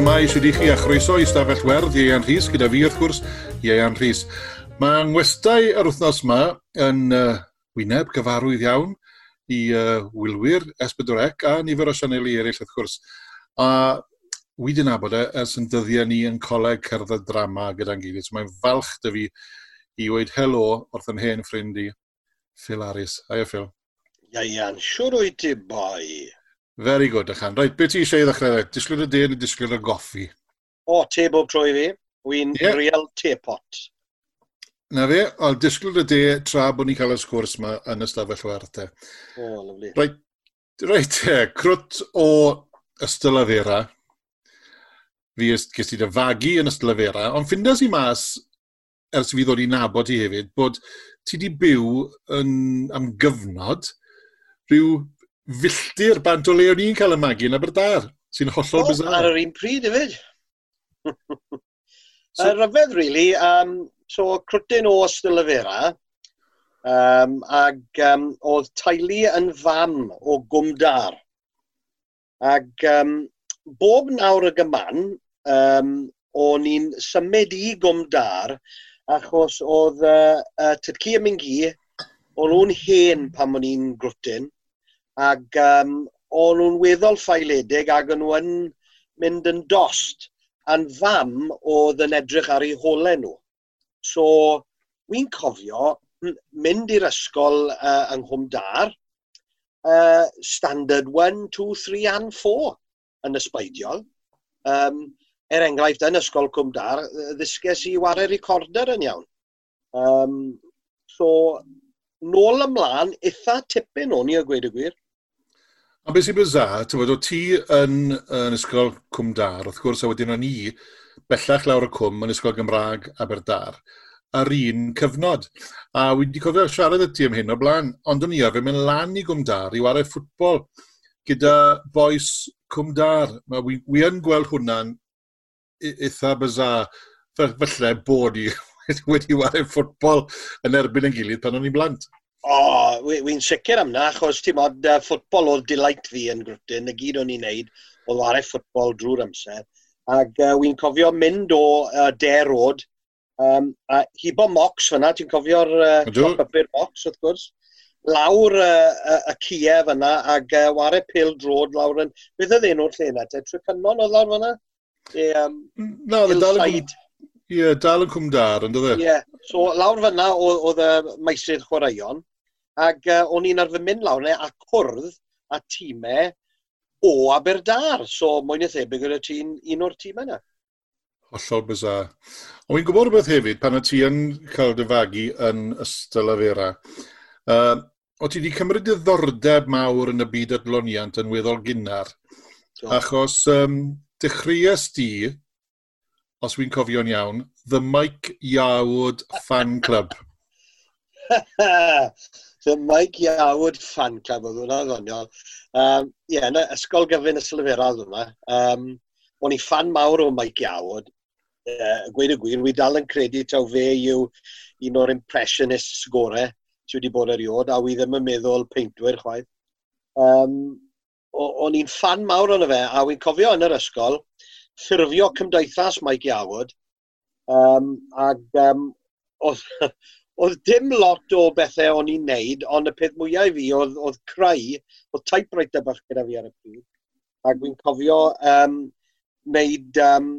Siamai sydd i chi a chroeso i stafell werdd Ieian Rhys gyda fi wrth gwrs Ieian Rhys. Mae ngwestau yr wythnos yma yn uh, wyneb gyfarwydd iawn i uh, wylwyr S4C a nifer o sianeli eraill wrth gwrs. A wy dyn abod e ers yn dyddiau ni yn coleg cerdded drama gyda'n gilydd. So mae'n falch dy fi i weid helo wrth yn hen ffrind i Phil Aris. Aia Phil. Ieian, siwr wyt ti boi. Very good, Achan. Right, beth ti eisiau i ddechrau? Right? Disgwyl y de neu disgwyl y goffi? O, te bob troi fi. Wy'n yeah. real teapot. Na fe, o, disgwyl y de tra bod ni'n cael y sgwrs yma yn ystafell werthau. O, oh, lyflu. Right, right te, crwt o ystylafera. Fi gysd i dy fagu yn ystylafera, ond ffindas i mas ers fi ddod i nabod i hefyd, bod ti wedi byw yn, am gyfnod rhyw filltir bant o le o'n i'n cael y magu yn Aberdar, sy'n hollol oh, bizar. Ar yr un pryd, hefyd. so, uh, ryfedd, really. Um, so, crwtyn o Stilafera, um, ag um, oedd teulu yn fam o gwmdar. Ag um, bob nawr y gyman, um, o'n i'n symud i gwmdar, achos oedd uh, uh, Tyrci a Mingi, o'n nhw'n hen pan o'n i'n grwtyn, Ac um, o'n nhw'n weddol ffaeledig ac o'n nhw'n mynd yn dost a'n fam oedd yn edrych ar eu holau nhw. So, wy'n cofio mynd i'r ysgol uh, yng Nghymdar, uh, standard 1, 2, 3 and 4 yn ysbeidiol. Um, er enghraifft, yn ysgol Cwmdar, ddysges i wario recorder yn iawn. Um, so, nôl ymlaen, eitha tipyn o'n i a gweud y gwir. Ond beth sy'n bizar, ti'n bod, o ti yn, yn ysgol Cwm Dar, wrth gwrs, a wedyn o'n i bellach lawr y cwm yn ysgol Gymraeg Aberdar ar un cyfnod. A wedi cofio siarad y ti am hyn o blaen, ond o'n i arfer mynd lan i Gwmdar i wario ffwtbol gyda boes Cwmdar. Mae wi, wi yn gweld hwnna'n e, eitha bysa falle bod i wedi wario ffwtbol yn erbyn yn gilydd pan o'n i'n blant. O, oh, wy'n wi sicr am na, achos ti'n modd uh, ffwtbol oedd delight fi yn Grwtyn, y gyd o'n i'n neud, oedd ware ffwtbol drwy'r amser. Ac uh, wy'n cofio mynd o uh, derod, um, a hibo mox fyna, ti'n cofio'r uh, top-upur mox wrth gwrs, lawr y uh, uh, cia fyna, ac uh, ware pil drod lawr yn, beth oedd enw'r lle yna, te, Trycynnon oedd lawr fyna? E, um, no, dal yn Ie, yeah, dal yn cwmdar, yn dydde? Ie, yeah. so lawr fyna oedd y meisydd chwaraeon, Ac uh, o'n i'n arfer mynd lawr ne, a cwrdd a tîmau o Aberdar. So, mwyn na thebyg gyda ti'n un o'r tîmau yna. Hollol bizar. Ond wy'n gwybod rhywbeth hefyd, pan o ti yn cael dyfagu yn ystol afera, uh, o ti wedi cymryd diddordeb mawr yn y byd adloniant yn weddol gynnar. So. Achos um, dechreuas di, os wy'n cofio'n iawn, The Mike Iawd Fan Club. So Mike Iawod fan club oedd hwnna, ddoniol. Um, Ie, yeah, ysgol gyfyn y sylfera oedd hwnna. Um, o'n i fan mawr o Mike Iawod. Uh, gweud y gwir, wy dal yn credu taw fe yw un o'r impressionists gorau sydd wedi bod eriod, a wy ddim yn meddwl peintwyr chwaith. Um, o'n i'n fan mawr o'n fe, a wy'n cofio yn yr ysgol, ffurfio cymdeithas Mike Iawod, um, ac um, oedd Oedd dim lot o bethau o'n i'n neud, ond y peth mwyaf i fi oedd, oedd creu, oedd typewriter bach gyda fi ar y pryd. Ac dwi'n cofio um, wneud um,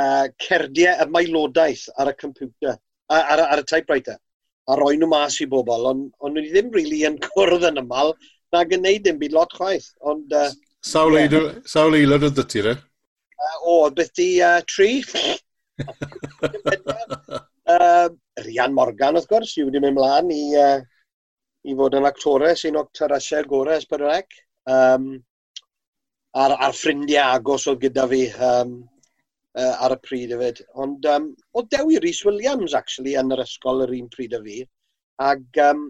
uh, cerdiau y mailodaeth ar y computer, ar, ar, ar y typewriter. A roi nhw mas i bobl, ond on nhw ddim rili really yn cwrdd yn ymal, nag yn neud dim byd lot chwaith. Ond, uh, sawl, yeah. eilod, sawl eilod oedd ti, re? Uh, o, beth di uh, tri? Uh, Rian Morgan, wrth gwrs, yw wedi mynd mlaen i, uh, i fod yn actores, un o'r terasiau gorau Esbyrrec. Um, a'r, ar ffrindiau agos oedd gyda fi um, uh, ar y pryd hefyd. Ond um, o dewi Rhys Williams, actually, yn yr ysgol yr un pryd y fi. Ac um,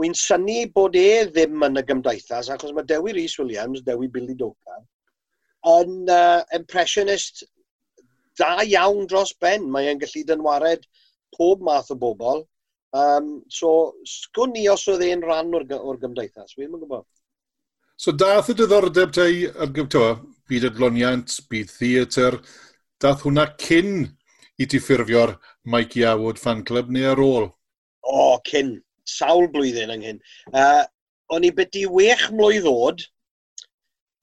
wy'n syni bod e ddim yn y gymdeithas, achos mae Dewi Rhys Williams, Dewi Billy Doka, yn uh, impressionist da iawn dros ben. Mae e'n gallu dynwared pob math o bobl. Um, so, sgwn ni os oedd e'n rhan o'r, or gymdeithas, fi ddim gwybod. So, dath y diddordeb te ar gyfer, byd adloniant, byd theatr, dath hwnna cyn i ti ffurfio'r Mike Iawod fan club neu ar ôl? O, oh, cyn. Sawl blwyddyn ynghyn. Uh, o'n i byddu wech mlwydd oed,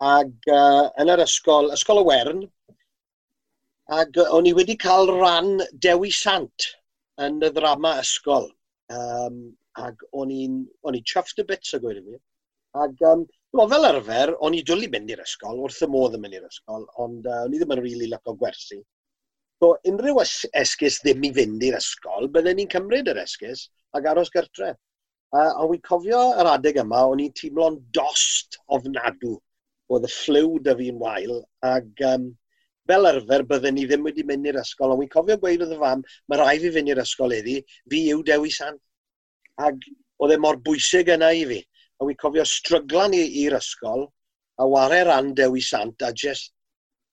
ag uh, yn yr ysgol, ysgol y Wern, ac o'n i wedi cael ran Dewi Sant yn y ddrama ysgol. Um, ac o'n i'n chuffed a bits a gweud i fi. Ac um, no, fel arfer, o'n i dwlu mynd i'r ysgol, wrth y modd yn mynd i'r ysgol, ond uh, o'n i ddim yn rili really lyco gwersi. So, unrhyw esgus ddim i fynd i'r ysgol, byddwn ni'n cymryd yr esgus ac aros gartre. Uh, a wy'n cofio yr adeg yma, o'n i'n teimlo'n dost ofnadw. Oedd y fflyw dy fi'n wael, ac um, fel arfer bydden ni ddim wedi mynd i'r ysgol, ond wy'n cofio gweud oedd y fam, mae rai fi fynd i'r ysgol iddi, fi yw Dewi San. Ac oedd e mor bwysig yna i fi. A wy'n cofio stryglan i'r ysgol, a ware ran Dewi Sant, a just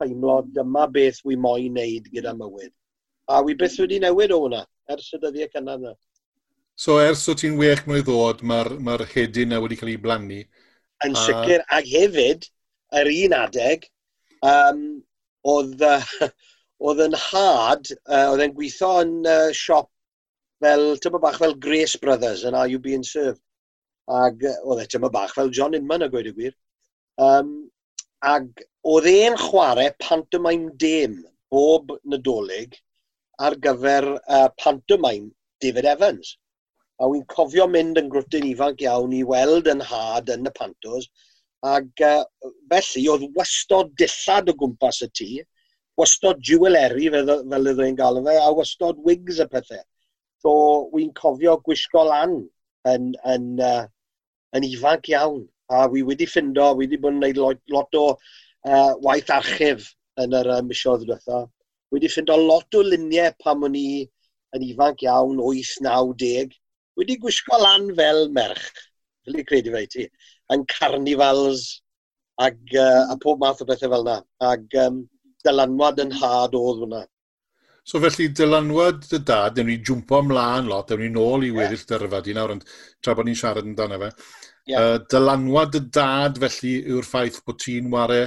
teimlo dyma beth wy moyn wneud gyda mywyd. A wy beth wedi newid o hwnna, ers y dyddiau cynnar yna. So ers o ti'n wech mwy ddod, mae'r mae hedyn na wedi cael ei blannu. Yn a... sicr, ac hefyd, yr un adeg, um, oedd, uh, oedd yn had, uh, oedd e'n gweithio yn uh, siop fel, tyma bach fel Grace Brothers yn Are You Being Served. Ag oedd e tyma bach fel John Inman a gweud y gwir. Um, ag oedd e'n chwarae pantomime dim bob nadolig ar gyfer uh, pantomime David Evans. A wy'n cofio mynd yn grwtyn ifanc iawn i weld yn had yn y pantos Ac uh, felly, oedd wastod dillad o gwmpas y tŷ, wastod jweleri fel, fel ydw i'n gael fe, a wastod wigs y pethau. So, wy'n cofio gwisgo lan yn, yn, uh, yn ifanc iawn. A wy wedi ffindo, wy wedi bod yn gwneud lot, lot o uh, waith archif yn yr uh, misiodd diwetha. Wy wedi ffindo lot o luniau pam o'n i yn ifanc iawn, 8, 9, 10. Wedi gwisgo lan fel merch, fel i credu fe i ti yn carnifals ag, uh, a pob math o bethau fel yna. Ac um, dylanwad yn had oedd hwnna. So felly dylanwad dy dad, dyn ni jwmpo ymlaen lot, dyn ni nôl i weddill yeah. dyrfa di nawr, ond tra bod ni'n siarad amdano fe. Yeah. Uh, dylanwad dy dad felly yw'r ffaith bod ti'n ware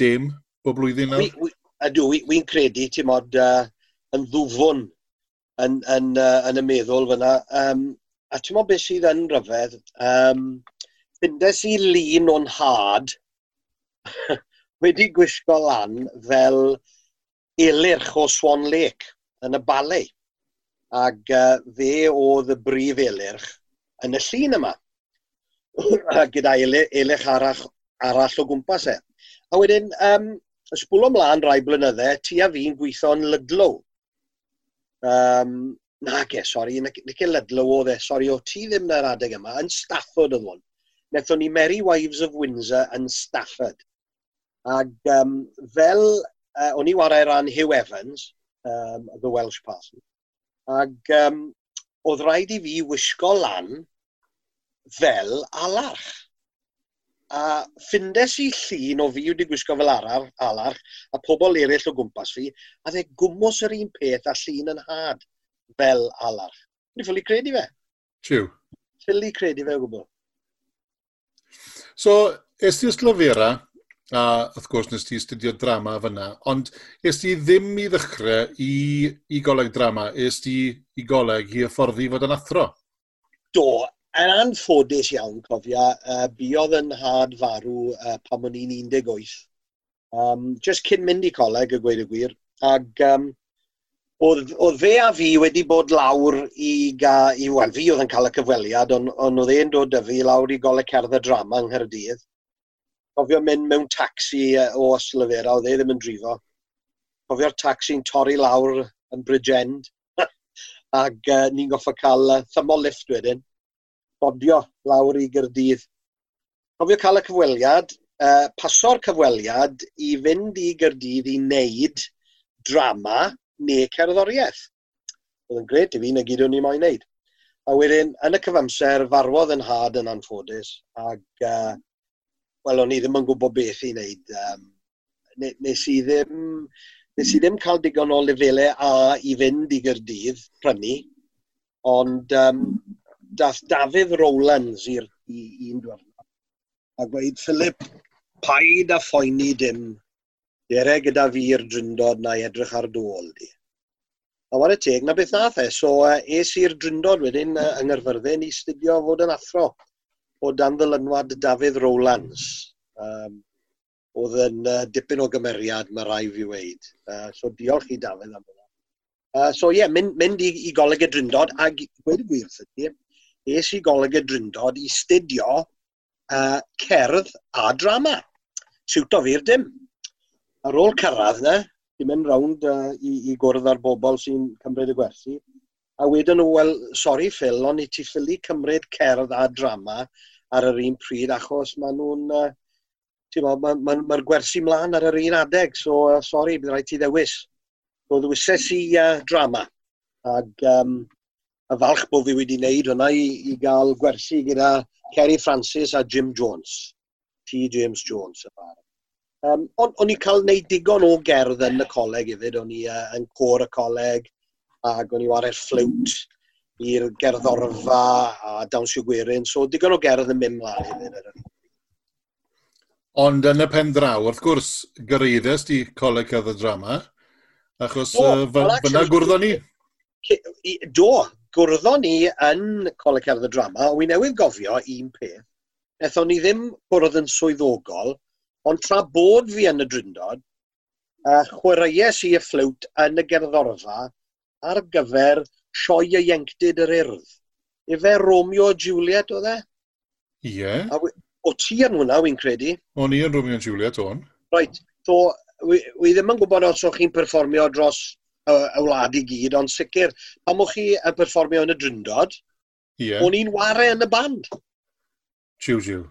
dim o blwyddyn nawr? Wi, wi, ydw, wi'n wi credu, ti'n modd uh, yn ddwfwn yn, yn, uh, yn y meddwl fyna. Um, a ti'n modd beth sydd yn rhyfedd, um, Fyndes i lun o'n had wedi gwisgo lan fel elirch o Swan Lake yn y ballet. Ac uh, fe oedd y brif elirch yn y llun yma. gyda elirch arall, arall o gwmpas e. A wedyn, um, ysbwl ymlaen rai blynydde, ti a fi'n gweithio yn Lydlow. Um, Nage, sori, Nicky e Ludlow oedd e, sori, o ti ddim na'r adeg yma, yn Stafford oedd hwn wnaethon ni Merry Wives of Windsor yn Stafford. Ac um, fel uh, o'n i wario ran Hugh Evans, um, the Welsh Parson, ac um, oedd rhaid i fi wisgo lan fel alarch. A ffindes i llun o fi wedi gwisgo fel arar, alarch, a pobl eraill o gwmpas fi, a dde gwmwys yr un peth a llun yn had fel alarch. Ni ffili credu fe? Tiw. Ffili credu fe o gwbl. So, es ti ysglyfera, a wrth gwrs nes ti studio drama fyna, ond es ti ddim i ddechrau i, i goleg drama, es ti i goleg i hyfforddi fod yn athro? Do, yn anffodus iawn, cofia, uh, buodd yn had farw uh, pan o'n i'n 18. Um, just cyn mynd i coleg, y gweud y gwir, ac um, oedd, oedd fe a fi wedi bod lawr i ga, i, wel, fi oedd yn cael y cyfweliad, ond on oedd e'n dod â fi lawr i golau cerdd y drama yng Nghyrdydd. Cofio mynd mewn taxi o Oslyfera, oedd e ddim yn drifo. Cofio'r taxi'n torri lawr yn Bridgend, ac uh, ni'n goffa cael uh, thymol lift wedyn, bodio lawr i Gyrdydd. Cofio cael y cyfweliad, uh, paso'r cyfweliad i fynd i Gyrdydd i wneud drama neu cerddoriaeth. Oedd yn gret i fi na gyd o'n i moyn wneud. A wedyn, yn y cyfamser, farwodd yn had yn anffodus, ac uh, wel, o'n i ddim yn gwybod beth i wneud. Um, nes i ddim, nes i ddim cael digon o lefelau A i fynd i Gyrdydd, prynu, ond um, dath Dafydd Rowlands i'r un diwrnod a gweud, Philip, paid a phoeni dim Dere gyda fi'r dryndod na i edrych ar dôl di. A wad y teg, na beth nath e. So uh, es i'r dryndod wedyn uh, yng Ngyrfyrddin i studio fod yn athro o dan ddylynwad Dafydd Rowlands. Um, oedd yn uh, dipyn o gymeriad mae rai fi weid. Uh, so diolch i Dafydd am hynny. Uh, so ie, yeah, mynd, mynd i, i goleg y dryndod, a gweud y gwir sydd es i goleg y dryndod i studio uh, cerdd a drama. Siwto fi'r dim ar ôl cyrraedd yna, ti'n mynd rownd uh, i, i gwrdd ar bobl sy'n cymryd y gwersi, a wedyn nhw, wel, sori Phil, ond i ti ffili cymryd cerdd a drama ar yr un pryd, achos maen nhw'n, uh, ti'n ma, mae'r ma, ma, ma gwersi mlaen ar yr un adeg, so uh, sori, bydd rhaid ti ddewis. So ddewises i uh, drama, ac um, y falch bod fi wedi wneud hwnna i, i gael gwersi gyda Kerry Francis a Jim Jones, T. James Jones, y barod. Um, on, o'n i cael neud digon o gerdd yn y coleg hefyd. O'n i uh, yn cor y coleg ac o'n i wario fflwt i'r gerddorfa a dawnsio gwirin. So digon o gerdd yn mynd mlaen hefyd. Ond yn y pen draw, wrth gwrs, gyreiddes di coleg cydd y drama, achos do, uh, fyna well, gwrddon ni. Do, gwrddon ni yn coleg cerdd y drama, a wi newydd gofio un peth. Nethon ni ddim gwrdd yn swyddogol, Ond tra bod fi yn y drindod, uh, chwaraeus i y fflwt yn y gerddorfa ar gyfer sioe ieuenctid yr urdd. Efe Romeo a Juliet oedd e? Ie. Yeah. O ti yn hwnna, wy'n credu? O'n i yn Romeo a Juliet o'n. Right. So, wi, wi ddim yn gwybod os o'ch chi'n perfformio dros y, y wlad i gyd, ond sicr, pam o'ch chi yn perfformio yn y dryndod, yeah. o'n i'n ware yn y band. Jiw, jiw.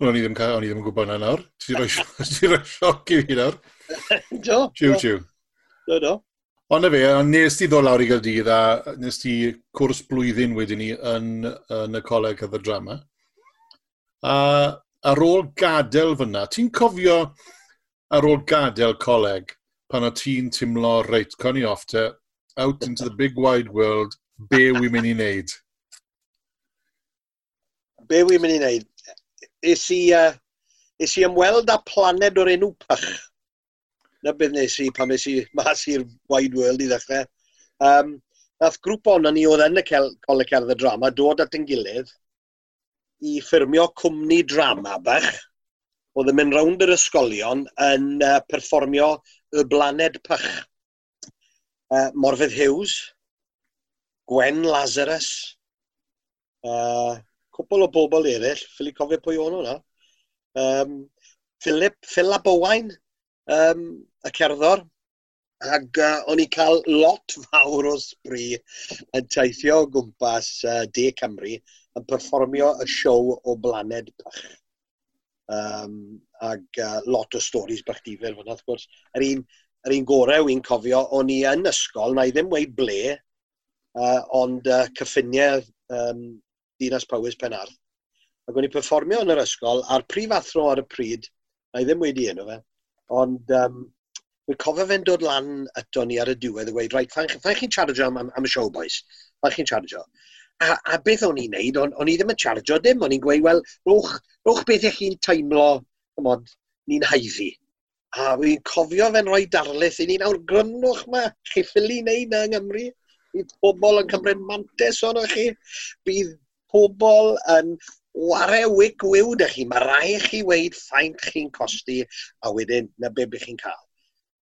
Wel, o'n i ddim, o'n i ddim yn gwybod na nawr. Ti roi, ti roi sioc i fi nawr. Do. Jiw, jiw. Do, do. Ond na fe, nes ti ddod lawr i Gaerdydd a nes ti cwrs blwyddyn wedyn ni yn, yn y Coleg y Drama. A ar ôl gadael fyna, ti'n cofio ar ôl gadael coleg pan o ti'n teimlo reit, con i off te, out into the big wide world, be wy'n mynd i wneud? Be wy'n mynd i wneud? es i, uh, es i ymweld â planed o'r enw pach. Na beth nes i pan nes i mas i'r wide world i ddechrau. Um, nath grŵp o'n ni oedd yn y coleg cerdd y drama dod at yn gilydd i ffurmio cwmni drama bach oedd yn mynd rownd yr ysgolion yn uh, perfformio y blaned pach. Uh, Morfydd Hughes, Gwen Lazarus, uh, cwbl o bobl eraill, ffili cofio pwy o'n hwnna. Um, Philip, Philip Owain, um, y cerddor, ac uh, o'n i cael lot fawr o sbri yn teithio o gwmpas uh, De Cymru yn perfformio y siow o Blaned Pach. Um, ac uh, lot o storys bach difyr fyna, wrth gwrs. Yr un, yr un gorau wy'n cofio, o'n i yn ysgol, na i ddim weid ble, uh, ond uh, cyffiniau um, Dinas Powys Penarth. Ac o'n i performio yn yr ysgol, a'r prif athro ar y pryd, na i ddim wedi enw fe, ond um, Mae'n cofio fe'n dod lan ato ni ar y diwedd a gweud, rhaid, fain, fain chi'n charge am, am, am, y showboys? Fain chi'n charge? A, a beth o'n i'n neud, o'n, on i ddim yn charge dim, o'n i'n gweud, wel, rwch, rwch beth ych chi'n teimlo, mod, ni'n haiddi. A fi'n cofio fe'n rhoi darlith i ni, nawr grynwch ma, chi ffili neud na yng Nghymru, bydd pobl yn cymryd mantes o'n chi, bydd pobl yn warewi gwyw da chi. Mae rai chi weid ffaint chi'n costi a wedyn na be bych chi'n cael.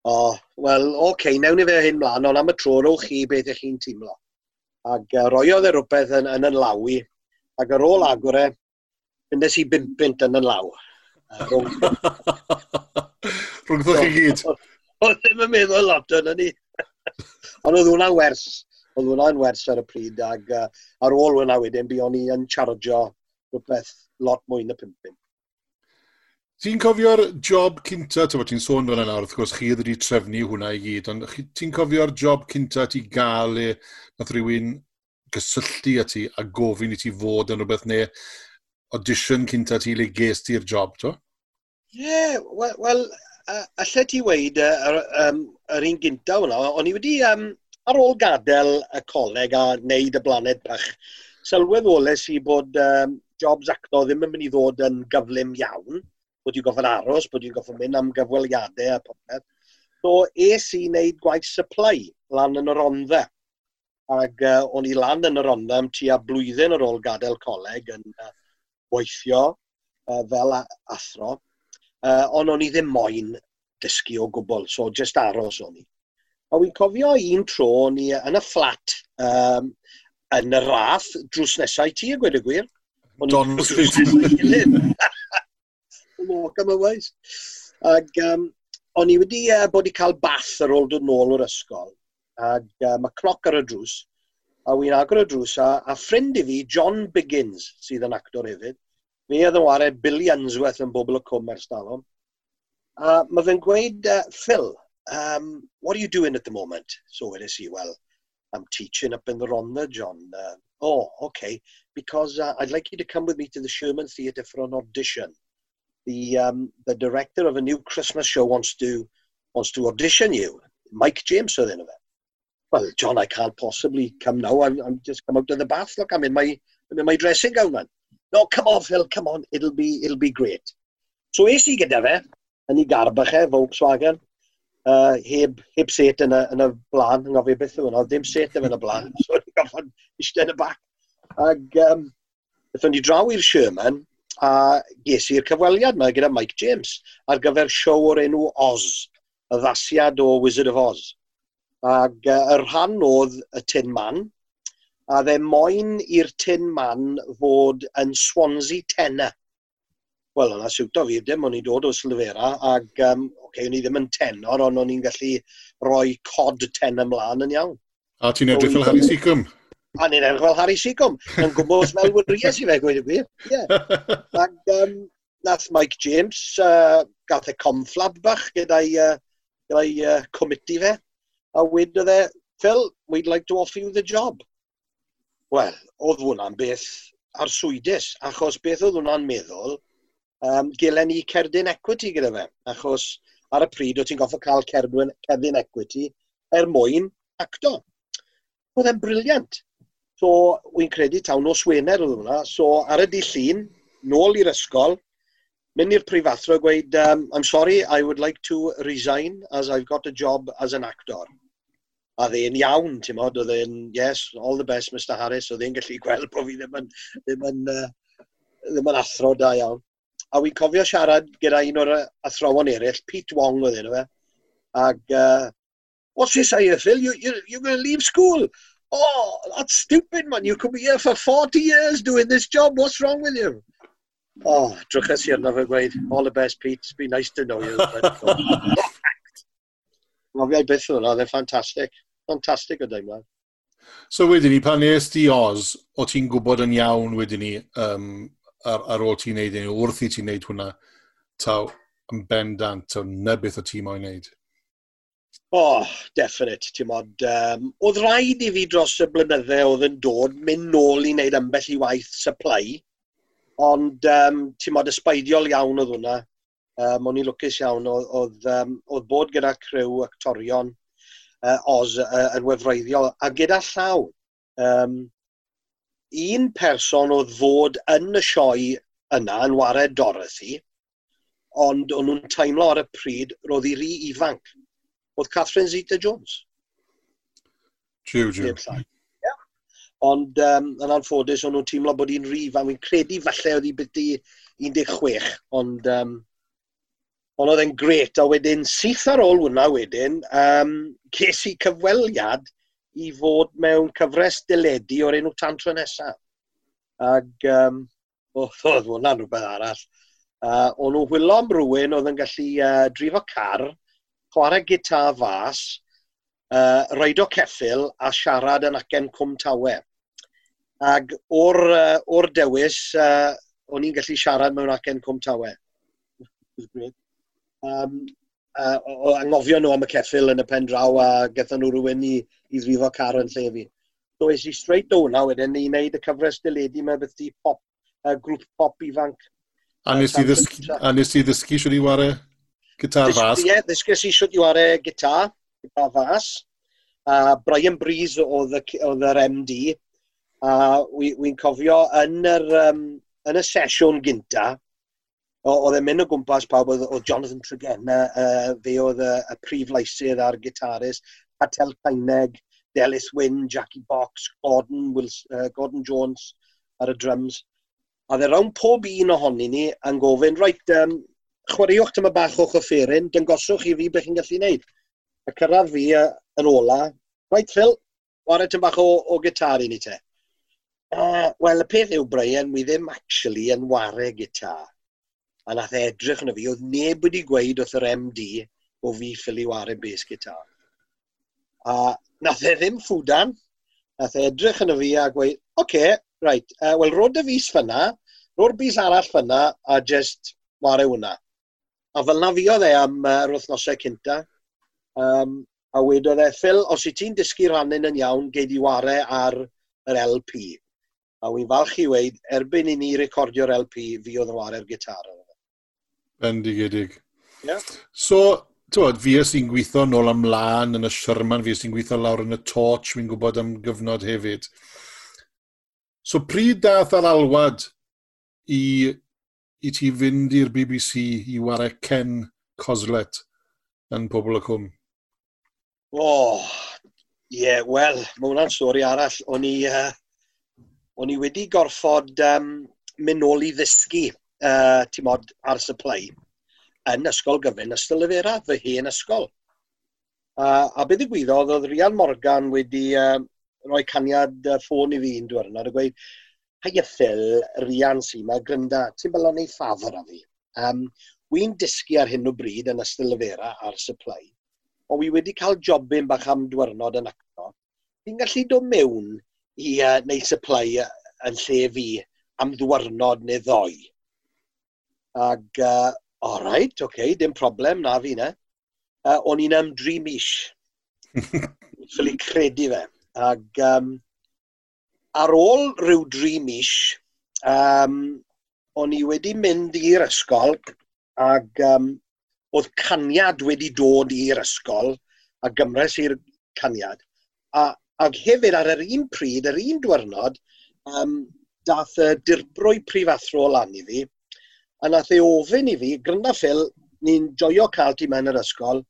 O, wel, oce, okay, newn ni fe hyn mlaen, ond am y tro rowch chi beth ych chi'n teimlo. Ac uh, roiodd e rhywbeth yn, yn, yn lawi, ac ar ôl agor e, fynd i bimpint yn yn law. Rwng ddwch chi gyd. Oedd ddim yn meddwl lot o'n ni. Ond oedd hwnna'n wers oedd hwnna'n wers ar y pryd, ac uh, ar ôl hwnna wedyn, bu o'n i yn chargio rhywbeth lot mwy na pimpin. Ti'n cofio'r job cynta, ti'n ti'n sôn fel yna, wrth gwrs chi wedi trefnu hwnna i gyd, ond ti'n cofio'r job cynta ti gael e, nath rhywun gysylltu â ti a gofyn i ti fod yn rhywbeth neu audition cynta ti le ges ti'r job, to? Ie, yeah, wel, well, uh, allai ti weid uh, um, yr un gynta hwnna, o'n i wedi um, ar ôl gadael y coleg a wneud y blaned pach, sylweddoles i bod um, Jobs acto ddim yn mynd i ddod yn gyflym iawn, bod i'n goffod aros, bod i'n goffod mynd am gyfweliadau a popeth. So, es i wneud gwaith supply lan yn yr ondda. Ac uh, o'n i lan yn yr ondda am tua blwyddyn ar ôl gadael coleg yn uh, weithio uh, fel athro. Uh, ond o'n i ddim moyn dysgu o gwbl, so just aros o'n i. A wy'n cofio un tro ni yn y fflat um, yn y rath drws nesau ti, a gwed y gwir. Don Street. Walk am y weis. Ac um, o'n i wedi uh, bod i cael bath ar ôl dod nôl o'r ysgol. Ac uh, mae cloc ar y drws. A wy'n agor y drws. A, a ffrind i fi, John Biggins, sydd yn actor hefyd, Mi oedd yn wario billions werth yn bobl y cwm ers dalwm. A mae fe'n gweud, uh, Phil, um, what are you doing at the moment? So it is well, I'm teaching up in the Rhondda, John. Uh, oh, okay, because uh, I'd like you to come with me to the Sherman Theatre for an audition. The, um, the director of a new Christmas show wants to, wants to audition you. Mike James oedd enw fe. Well, John, I can't possibly come now. I'm, I'm just come out of the bath. Look, I'm in my, I'm in my dressing gown, man. No, come on, Phil, come on. It'll be, it'll be great. So es i gyda fe, yn ei garbach e, Volkswagen, uh, heb, heb set yn y, yn y blaen, yn gofio beth yw yno, ddim set yn y blaen, so ni'n gofod eistedd yn y bac. Ac um, ddethon ni draw i'r Sherman, a ges i'r cyfweliad yma gyda Mike James ar gyfer siow o'r enw Oz, y ddasiad o Wizard of Oz. Ac uh, y rhan oedd y Tin Man, a dde moyn i'r Tin Man fod yn Swansea Tenor wel, yna siwto fi, dim o'n i'n dod o Slyfera, ac, um, okay, o'n i ddim yn tenor, ond o'n i'n gallu rhoi cod ten ymlaen yn iawn. A ti'n edrych fel Harry Seacom? A ni'n edrych fel Harry Seacom. Yn gwybod fel wyrias i fe, gweud y gwir. Yeah. Ac, um, nath Mike James, uh, gath e conflab bach gyda'i uh, gyda uh, comiti fe, a wedodd e, Phil, we'd like to offer you the job. Wel, oedd hwnna'n beth arswydus, achos beth oedd hwnna'n meddwl, um, gilen ni cerdyn equity gyda fe, achos ar y pryd o ti'n goffa cael cerdyn, cerdyn equity er mwyn acto. Oedd e'n briliant. So, wy'n credu tawn o Swener oedd hwnna. So, ar y di llun, nôl i'r ysgol, mynd i'r prifathro a gweud, um, I'm sorry, I would like to resign as I've got a job as an actor. A dde'n iawn, ti'n modd, oedd e'n, yes, all the best, Mr Harris, oedd e'n gallu gweld bod fi ddim yn, ddim yn, uh, ddim yn athro da iawn. A wy'n cofio siarad gyda un o'r athrawon eraill, Pete Wong oedd yna fe. Ag, uh, what's this I Phil? You, you, you're going to leave school? Oh, that's stupid, man. You could be here for 40 years doing this job. What's wrong with you? Oh, drwchus i arno fe gweud, all the best, Pete. It's been nice to know you. Rofiau oh. byth hwnna, they're fantastic. Fantastic o deimlad. So wedyn ni, pan est di Oz, o ti'n gwybod yn iawn wedyn ni um, ar, ar ôl ti'n neud hynny, wrth i ti'n neud hwnna, taw yn bendant, taw na o ti'n moyn neud. Oh, definite, ti'n modd. Um, oedd rhaid i fi dros y blynydde oedd yn dod mynd nôl i wneud ambell i waith supply, ond um, ti'n modd ysbeidiol iawn oedd hwnna. Um, o'n i'n lwcus iawn, oedd, oedd, um, oedd bod gyda crew actorion uh, Oz uh, yn wefreiddiol, a gyda llaw. Um, un person oedd fod yn y sioe yna yn wared Dorothy, ond o'n nhw'n teimlo ar y pryd roedd i ri ifanc. Oedd Catherine Zeta-Jones. Jiw, jiw. Yeah. Ond um, yn anffodus, o'n nhw'n teimlo bod hi'n rif, a wy'n credu falle oedd hi byddu 16, ond um, ond oedd e'n gret, a wedyn syth ar ôl hwnna wedyn, um, ces i cyfweliad i fod mewn cyfres dyledu o'r enw tantra nesaf. Ac um, oedd oh, hwnna'n rhywbeth arall. Uh, o'n nhw wylo am rhywun oedd yn gallu e, uh, drifo car, chwarae gitar fas, e, uh, roed o ceffil a siarad yn acen cwm tawe. Ac o'r, uh, or dewis, uh, o'n i'n gallu siarad mewn acen cwm tawe. um, uh, o angofio nhw am y ceffil yn y pen draw a gathen nhw rhywun i, i ddrifo car yn lle fi. So es i straight down a wedyn i wneud y cyfres dyledu mewn beth di pop, uh, grŵp pop ifanc. A nes i ddysgu siwr i wario gitar fas? Ie, ddysgu si siwr i wario gitar, gitar fas. Uh, Brian Breeze oedd yr MD. A uh, wi'n cofio yn yr, um, yn y sesiwn gynta, Oedd e'n mynd o gwmpas pawb, oedd Jonathan Tregenna, uh, fe oedd y, y prif leisir a'r gitarist, Patel Caineg, Delis Wyn, Jackie Box, Gordon, Wilson, uh, Gordon Jones ar y drums. A dde rawn pob un ohonyn ni yn gofyn, reit, um, chwaraewch tyma bach o'ch offeryn, dyngoswch i fi beth chi'n gallu gwneud. A cyrraedd fi uh, yn ola, right, Phil, chwarae tyma bach o, o gitar i ni te. Uh, Wel, y peth yw, Brian, mi ddim actually yn wario gitar a nath e edrych yna fi, oedd neb wedi gweud wrth yr MD o fi ffili waren bes gitar. A nath e ddim ffwdan, nath e edrych yna fi a gweud, oce, okay, right, uh, wel rod y fus fyna, rod bus arall fyna a just ware hwnna. A fel na fi oedd e am uh, yr wythnosau cynta, um, a wedodd e, Phil, os i ti'n dysgu rhannu'n yn iawn, gei di ware ar yr LP. A wy'n falch i weid, erbyn i ni recordio'r LP, fi oedd yn ware'r gitar. Bendigedig. Yeah. So, tywod, fi ys i'n gweithio nôl ymlaen yn y Sherman, fi ys i'n gweithio lawr yn y Torch, fi'n gwybod am gyfnod hefyd. So, pryd dath ar alwad i, i ti fynd i'r BBC i ware Ken Coslet yn Pobl y Cwm? O, oh, ie, yeah, wel, mae hwnna'n stori arall. O'n i, uh, o'n i wedi gorfod um, mynd nôl i ddysgu uh, timod, ar supply yn ysgol gyfyn ystylifera, fy hen ysgol. Uh, a beth ddigwyddodd, oedd Rian Morgan wedi uh, rhoi caniad uh, ffôn i fi un diwrnod a gweud, Hiya Phil, Rian sy'n ma, grynda, ti'n bylo neu ffafr a fi. Um, Wy'n disgu ar hyn o bryd yn ystod lyfera ar supply, ond wi wedi cael jobyn bach am dwyrnod yn acto. Fi'n gallu dod mewn i uh, neu supply yn lle fi am ddwyrnod neu ddoi. Ac, uh, all right, oce, okay, dim problem, na fi ne. Uh, o'n i'n am dri mis. Ffili credu fe. Ac um, ar ôl rhyw dri mis, um, o'n i wedi mynd i'r ysgol ac um, oedd caniad wedi dod i'r ysgol a gymres i'r caniad. A, ac hefyd ar yr un pryd, yr un diwrnod, um, dath y dirbrwy prifathro lan i fi a nath ei ofyn i fi, grynda Phil, ni'n joio cael ti mewn yr ysgol,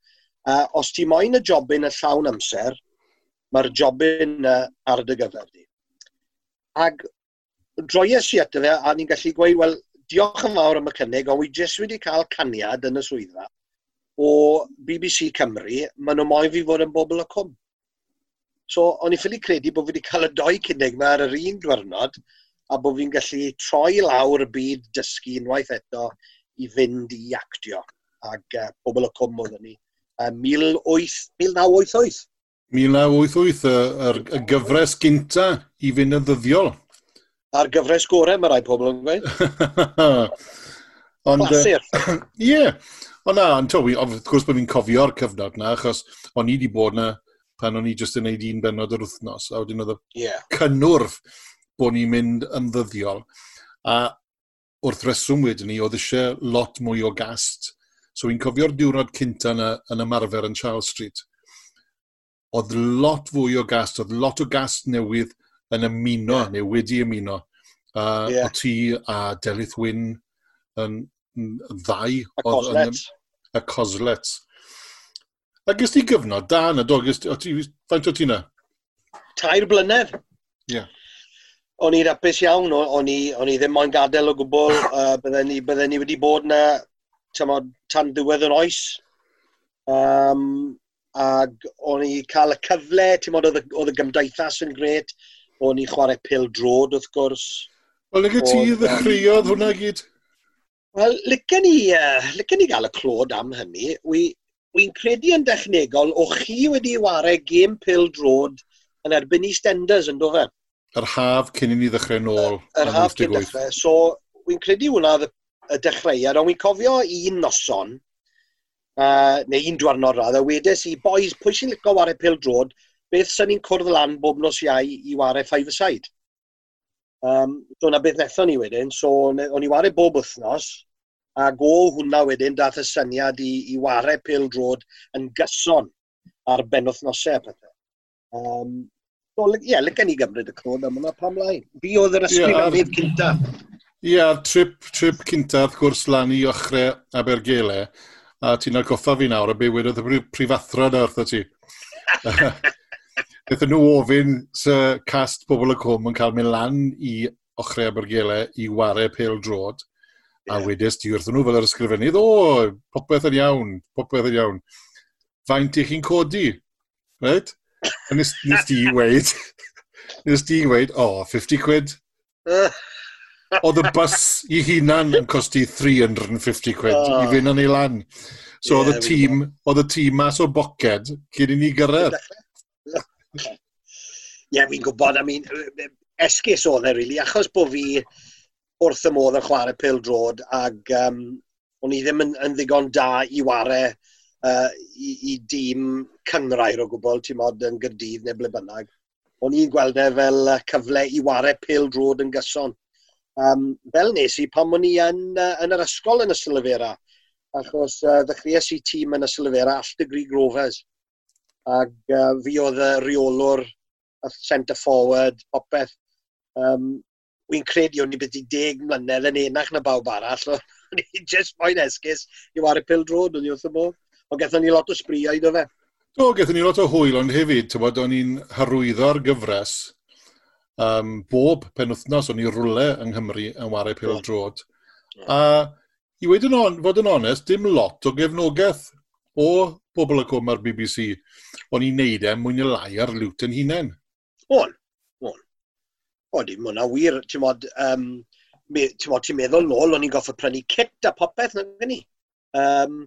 a os ti moyn y jobyn y llawn amser, mae'r jobyn yna ar dy gyfer di. Ac droies i ato fe, a ni'n gallu gweud, wel, diolch yn fawr am y cynnig, ond wy jyst wedi cael caniad yn y swyddfa o BBC Cymru, maen nhw moyn fi fod yn bobl y cwm. So, o'n i ffili credu bod fi wedi cael y doi cynnig yma ar yr un diwrnod, a bod fi'n gallu troi lawr y byd dysgu unwaith eto i fynd i actio. Ac uh, pobl y cwm oedd ni. Uh, 1988. 1988, y, y gyfres gynta i fynd yn ddyddiol. A'r gyfres gorau mae rai pobl yn gweud. Ond, Plasur. Ie. Yeah. Ond na, ond to, wrth gwrs bod fi'n cofio'r cyfnod na, achos o'n i wedi bod na pan o'n i jyst yn neud un benod yr wythnos, a wedyn oedd y yeah. cynnwrf bod ni'n mynd yn ddyddiol. A wrth reswm wedyn ni, oedd eisiau lot mwy o gast. So fi'n cofio'r diwrnod cynta yn, yn ymarfer yn Charles Street. Oedd lot fwy o gast, oedd lot o gast newydd yn ymuno, yeah. neu wedi ymuno. Uh, yeah. O ti a Delith Wyn yn, yn ddau. A Coslet. A Coslet. A gys ti gyfnod da yna, do? Gys, o ti, faint o ti yna? Tair blynedd. Ie. Yeah o'n i'n apus iawn, o'n i, on i ddim moyn gadael o gwbl, uh, bydden, ni, bydden ni wedi bod na tymod, tan ddiwedd yn oes. Um, ag o'n i cael y cyfle, ti'n modd oedd y gymdeithas yn gret, o'n i chwarae pil drod wrth gwrs. Wel, lygu ti ddechreuodd hwnna gyd? Wel, lygu ni, uh, lygu ni gael y clod am hynny. Wi, wi'n credu yn dechnegol o chi wedi wario gêm pil drod yn erbyn i stenders yn do fe? Yr haf cyn i ni ddechrau nôl. Yr haf cyn dechrau. So, wy'n credu hwnna y dechreuad, ond wy'n cofio un noson, uh, neu un dwarnod radd, a wedes i, boys, pwy sy'n licio wario pil drod, beth sy'n ni'n cwrdd lan bob nos iau i wario five aside. Um, so na beth nethon ni wedyn, so o'n i wario bob wythnos, a go hwnna wedyn dath y syniad i, i wario pil drod yn gyson ar ben wythnosau pethau. Um, So, ie, yeah, lyca ni gymryd y clod am yna pam lai. Fi oedd yr ysgrifennydd yeah, cynta. Ie, yeah, trip, trip cynta, wrth gwrs, lan i ochrau Abergele. A ti'n argoffa fi nawr, a be wedodd y prifathro na wrtho ti. Nethon nhw ofyn sy cast pobl y cwm yn cael mynd lan i ochrau Abergele i ware pel drod. Yeah. A wedys ti wrthyn nhw fel yr ysgrifennydd, o, popeth yn iawn, popeth yn iawn. Faint i chi'n codi? Right? Nes, nes di weid, nes di weid, o, oh, 50 quid. Oedd y bus i hunan yn costi 350 quid oh. i fynd yn ei lan. So yeah, oedd y tîm, oedd y tîm mas o boced cyn i ni gyrraedd. Ie, yeah, fi'n gwybod, I mean, esgus oedd e, really, achos bod fi wrth y modd yn chwarae pildrod ac um, o'n i ddim yn, yn ddigon da i wario uh, i, i dîm cynrair o gwbl, ti'n modd yn gyrdydd neu ble bynnag. O'n i'n gweld e fel cyfle i wario pil drod yn gyson. Um, fel nes i pan o'n i yn, uh, yn yr ysgol yn y Silfera, achos uh, ddechreuais i tîm yn y Silfera Alltegri Grovers. Ac uh, fi oedd y reolwr, y centre forward, popeth. Um, Wy'n credu o'n i byddu deg mlynedd yn enach na bawb arall. O'n i'n just moyn esgus i wario pil drod o'n i wrth y bod ond gethon ni lot o sbriau, iddo fe. Do, gethon ni lot o hwyl, ond hefyd, tywod, o'n i'n harwyddo'r gyfres. Um, bob penwthnos o'n i rwle yng Nghymru yn wario pil drod. A i wedi on, fod yn onest, dim lot o gefnogaeth o bobl y cwm ar BBC. O'n i'n neud e mwyn neu lai ar lwt yn hunain. O'n, o'n. O, dim hwnna wir, ti'n modd, um, ti'n meddwl nôl, o'n i'n goffa prynu kit a popeth na gynni. Um,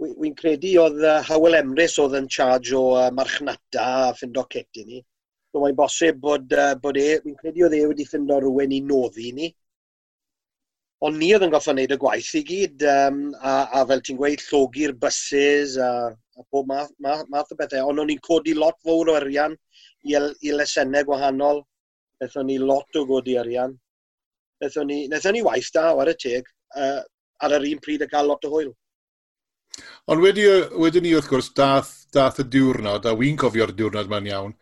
Wy'n credu oedd uh, Howell Emrys oedd yn charge o uh, marchnata a ffindo cet i ni. So mae'n bosib bod, uh, bod e, wy'n credu oedd e wedi ffindo rhywun i noddi ni. Ond ni oedd yn goffa wneud y gwaith i gyd, um, a, a fel ti'n gweud, llogi'r buses a, a pob math, math, math o bethau. Ond o'n i'n codi lot fawr o arian i, i lesennau gwahanol. Nethon ni lot o godi arian. Nethon ni, nethon ni waith da ar y teg, uh, ar yr un pryd a cael lot o hwyl. Ond wedi, wedi ni wrth gwrs, dath, dath y diwrnod, a wy'n cofio'r diwrnod ma'n iawn,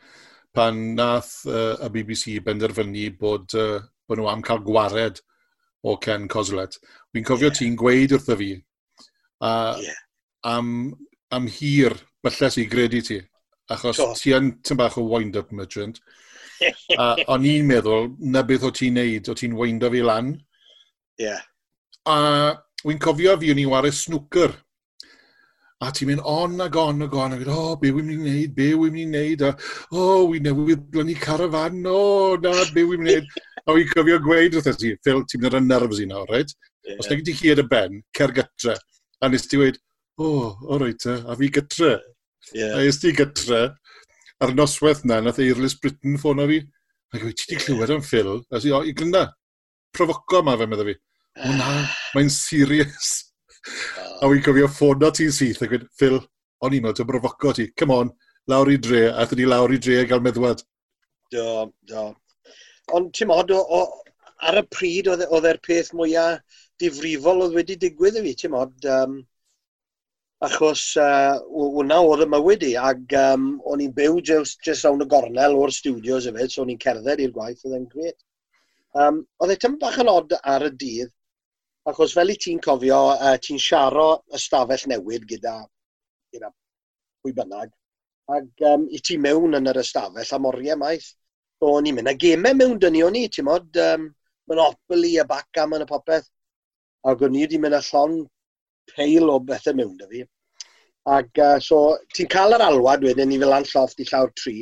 pan nath uh, y BBC benderfynu bod, uh, bod nhw am cael gwared o Ken Coslet. Wy'n cofio yeah. ti'n gweud wrtho fi a, yeah. am, am hir bylles i gredu ti, achos Go. ti yn tyn bach o wind-up merchant. a o'n i'n meddwl, na beth o ti'n neud, o ti'n wind-up i lan. Yeah. A wy'n cofio fi o'n i'n wario snwcer a ti'n mynd on ag on ag on, a gwneud, o, oh, be wy'n mynd i wneud, be wy'n mynd i wneud, a, o, oh, wy'n newid blynu carafan, o, oh, na, be wy'n mynd i wneud. a wy'n cofio gweud wrth ti, Phil, ti'n mynd ar y nerfs i nawr, right? Yeah. Os nag ti hyd y ben, cer gytre, a nes ti wedi, o, oh, o reit, a fi gytre. Yeah. A nes ti gytre, ar noswaith na, nath Eirlis Britain ffona fi, a gweud, ti di clywed am Phil, a si, o, i gynna, profoco ma fe, meddwl fi. O na, mae'n serious a wy'n cofio ffôn o ti'n syth a wyd, Phil, o'n i'n meddwl brofoco ti, come on, lawr i dre, a ni lawr i dre a gael meddwad. Do, do. Ond ti'n modd, ar y pryd oedd e, e'r peth mwyaf difrifol oedd wedi digwydd i fi, ti'n modd, um, achos uh, hwnna oedd y mywyd i, ac um, o'n i'n byw just, just rawn y gornel o'r studios hefyd, so o'n i'n cerdded i'r gwaith, oedd e'n gret. Um, oedd e tym bach yn od ar y dydd, Achos fel i ti'n cofio, uh, ti'n siaro ystafell newid gyda, gyda pwy bynnag, ac um, i ti mewn yn yr ystafell am oriau maith. So, ni'n mynd a gemau mewn dyni o'n i, ti'n modd, um, Monopoly a bacam yn y popeth. Ac o'n i wedi mynd a llon peil o bethau mewn dy fi. Ac uh, e, so, ti'n cael yr alwad wedyn ni fel anlloff i llawr tri.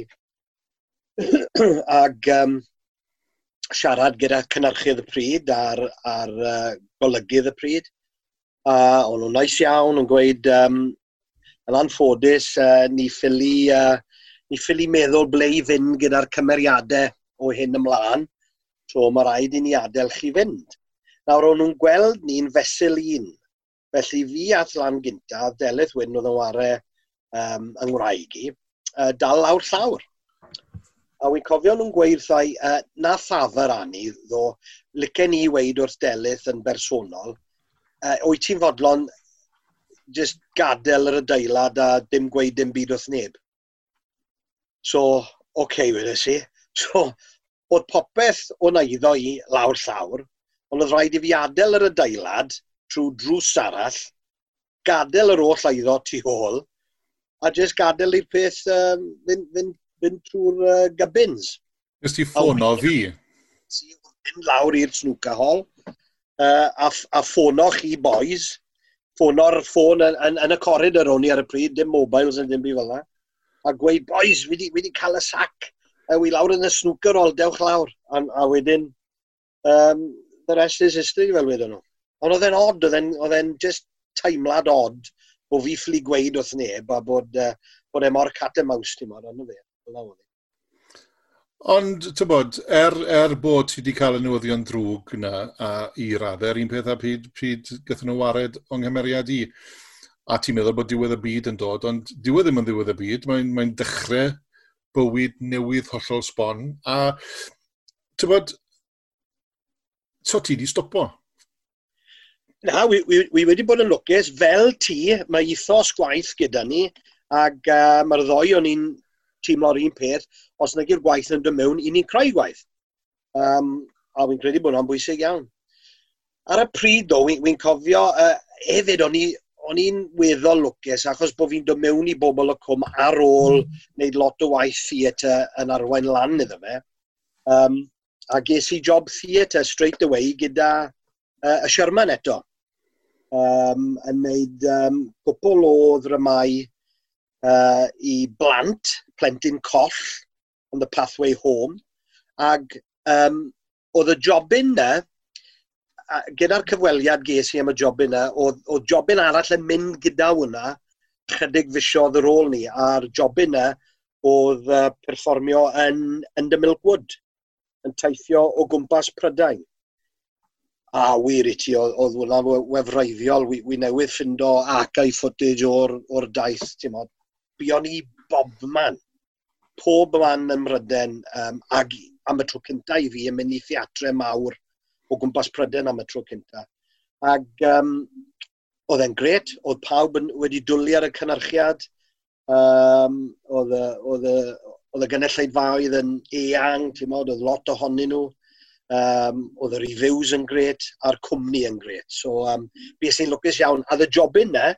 ac um, siarad gyda cynarchydd y pryd a'r, ar uh, golygydd y pryd. Uh, o'n nhw'n nais iawn yn gweud, um, yn anffodus, uh, ni ffili, uh, ni ffili meddwl ble i fynd gyda'r cymeriadau o hyn ymlaen, so mae rhaid i ni adael chi fynd. Nawr o'n nhw'n gweld ni'n fesul un, felly fi at lan gyntaf, Delyth Wyn oedd yn warau um, yng Ngwraeg i, uh, dal lawr llawr a wy'n cofio nhw'n gweud thai, uh, na ffafr anu, ddo, licen ni weid wrth delyth yn bersonol, uh, wyt ti'n fodlon just gadael yr adeilad a dim gweud dim byd wrth neb. So, oce, okay, wedes i. So, oedd popeth o'n eiddo i lawr llawr, ond oedd rhaid i fi adael yr adeilad trwy drws arall, gadael yr oll aiddo tu ôl, a jyst gadael i'r peth um, fynd, fynd fynd trwy'r uh, gabins. Ys ti ffono fi? Fynd lawr i'r snwca hol uh, a, a ffono chi boys. Ffono'r ffôn yn, yn, yn, y corridor o'n i ar y pryd, dim mobiles yn dim byd fel yna. A gweud, boys, fi wedi, cael y sac. A wi lawr yn y snwcer ol, dewch lawr. A, a wedyn, um, the rest is history fel wedyn nhw. Ond oedd e'n odd, oedd e'n just teimlad odd bod fi ffili gweud wrth neb a bod, uh, bod e mor cat y maws ti'n modd, ond fe. Ond, ti'n bod, er, er bod ti wedi cael y newyddion drwg yna a i raddau'r un peth a pryd, pryd gyda nhw wared o'n nghymeriad i, a ti'n meddwl bod diwedd y byd yn dod, ond diwedd ddim yn ddiwedd y byd, mae'n mae dechrau bywyd newydd hollol sbon, a ti'n bod, so ti wedi stopo? Na, wi, wi, wi wedi bod yn lwcus. Fel ti, mae ethos gwaith gyda ni, ac uh, mae'r ddoi o'n i'n teimlo'r un peth, os nag yw'r gwaith yn dod mewn, i ni'n creu gwaith. Um, a wy'n credu bod hwnna'n bwysig iawn. Ar y pryd, do, wy'n wy cofio, uh, hefyd, o'n o'n i'n weddol lwcus achos bod fi'n dod mewn i bobl y cwm ar ôl wneud lot o waith theatr yn arwain lan iddo fe. Um, a ges i job theatr straight away gyda uh, y Sherman eto. Um, yn wneud um, cwpl o ddramau uh, i blant, plentyn coll, on the pathway home, Ag um, oedd y jobyn na, gyda'r cyfweliad ges i am y jobyn na, oedd, oedd jobyn arall yn mynd gyda hwnna, chydig fisiodd yr ôl ni, a'r jobyn na oedd uh, perfformio yn, yn The Milkwood, yn teithio o gwmpas Prydain. A wir i ti, oedd hwnna wefraiddiol, wi, wi newydd ffindo acau footage o'r, or daith, ti'n modd buon ni bobman, pob man ym Mryden, um, ag am y tro cynta i fi yn mynd i theatre mawr o gwmpas Pryden am y tro cynta. Ac um, oedd e'n gret, oedd pawb yn, wedi dwlu ar y cynhyrchiad, um, oedd, oedd, oedd y gynulleidfaoedd yn eang, ti'n modd, oedd lot ohonyn nhw, um, oedd y reviews yn gret, a'r cwmni yn gret. So, um, bys ni'n lwcus iawn. A y job in e,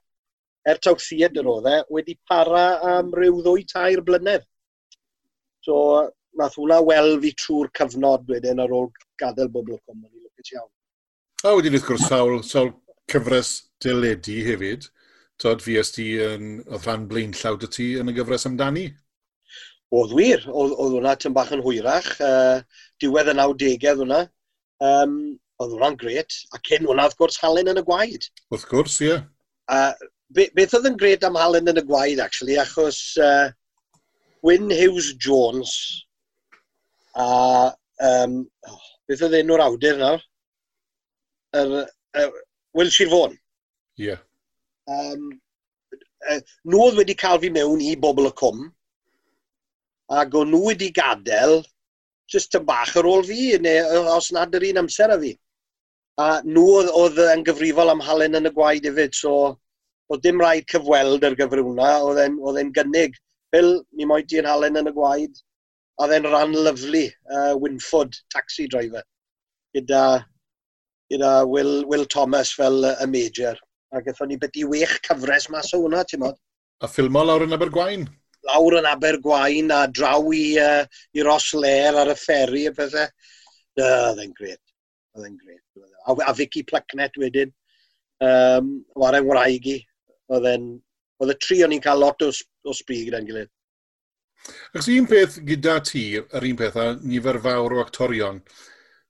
er taw theatr oedd e, wedi para am ryw ddwy tair blynedd. So, nath hwnna wel fi trwy'r cyfnod wedyn ar ôl gadael bobl cwm, yn lwcus iawn. A wedyn wrth gwrs sawl, sawl cyfres dyledu hefyd. Tod, fi ysdi yn, oedd rhan blaen llawd y ti yn y gyfres amdani? Oedd wir, oedd, oedd hwnna tyn bach yn hwyrach. Uh, diwedd y 90au oedd hwnna. Um, oedd hwnna'n gret, a cyn hwnna, wrth gwrs, halen yn y gwaed. Wrth gwrs, ie. Yeah. Uh, be, beth oedd yn gred am Halen yn y gwaed, actually, achos uh, Gwyn Hughes Jones a um, oh, beth oedd enw'r awdur nawr? Er, er, Will Sirfon. Ie. Yeah. Um, er, nhw oedd wedi cael fi mewn i bobl y cwm ac o'n nhw wedi gadael jyst yn bach ar ôl fi, neu os nad yr un amser a fi. A nhw oedd, oedd yn gyfrifol am halen yn y gwaed hefyd, so oedd dim rhaid cyfweld ar gyfer hwnna, oedd e'n gynnig. Bill, mi moed di'n halen yn y gwaed, a dde'n ran lyflu uh, Winford, taxi driver, gyda, gyda Will, Will Thomas fel uh, y major. A gatho ni beth i wech cyfres mas o hwnna, ti'n modd. A ffilmo lawr yn Abergwain? Lawr yn Abergwain a draw i, uh, i Ros Lair ar y fferi a pethau. Oedd e'n gret. Dde'n gret. A, a Vicky Plucknet wedyn. Um, Waren wraig i oedd e'n... Oedd y tri o'n i'n cael lot o, o sbrig gyda'n gilydd. Ac un peth gyda ti, yr un peth, a nifer fawr o actorion,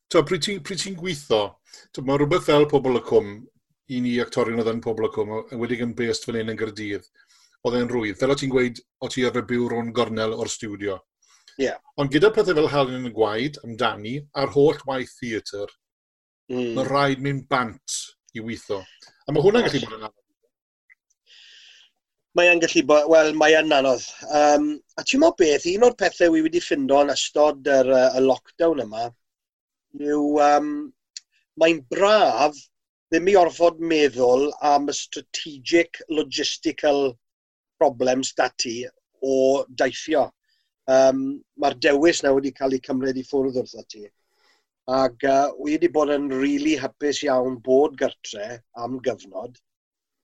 to, pryd ti'n ti, gweithio, to, mae rhywbeth fel pobl y cwm, i ni actorion oedd yn pobl y cwm, wedi yn best fel un yn Gyrdydd, oedd e'n rwydd. Fel o ti'n gweud, o ti ar byw rhwng gornel o'r studio. Yeah. Ond gyda pethau fel Halen yn y Gwaed, amdani, a'r holl waith theatr, mm. mae rhaid mynd bant i weithio. A mae hwnna'n gallu bod yn mae e'n gallu bod, wel, mae e'n anodd. Um, a ti'n meddwl beth, un o'r pethau wi wedi ffindo yn ystod yr, y lockdown yma, yw um, mae'n braf ddim i orfod meddwl am y strategic logistical problems dati o daithio. Um, Mae'r dewis na wedi cael ei cymryd i ffwrdd wrth ti. Ac uh, wedi bod yn rili really hapus iawn bod gartre am gyfnod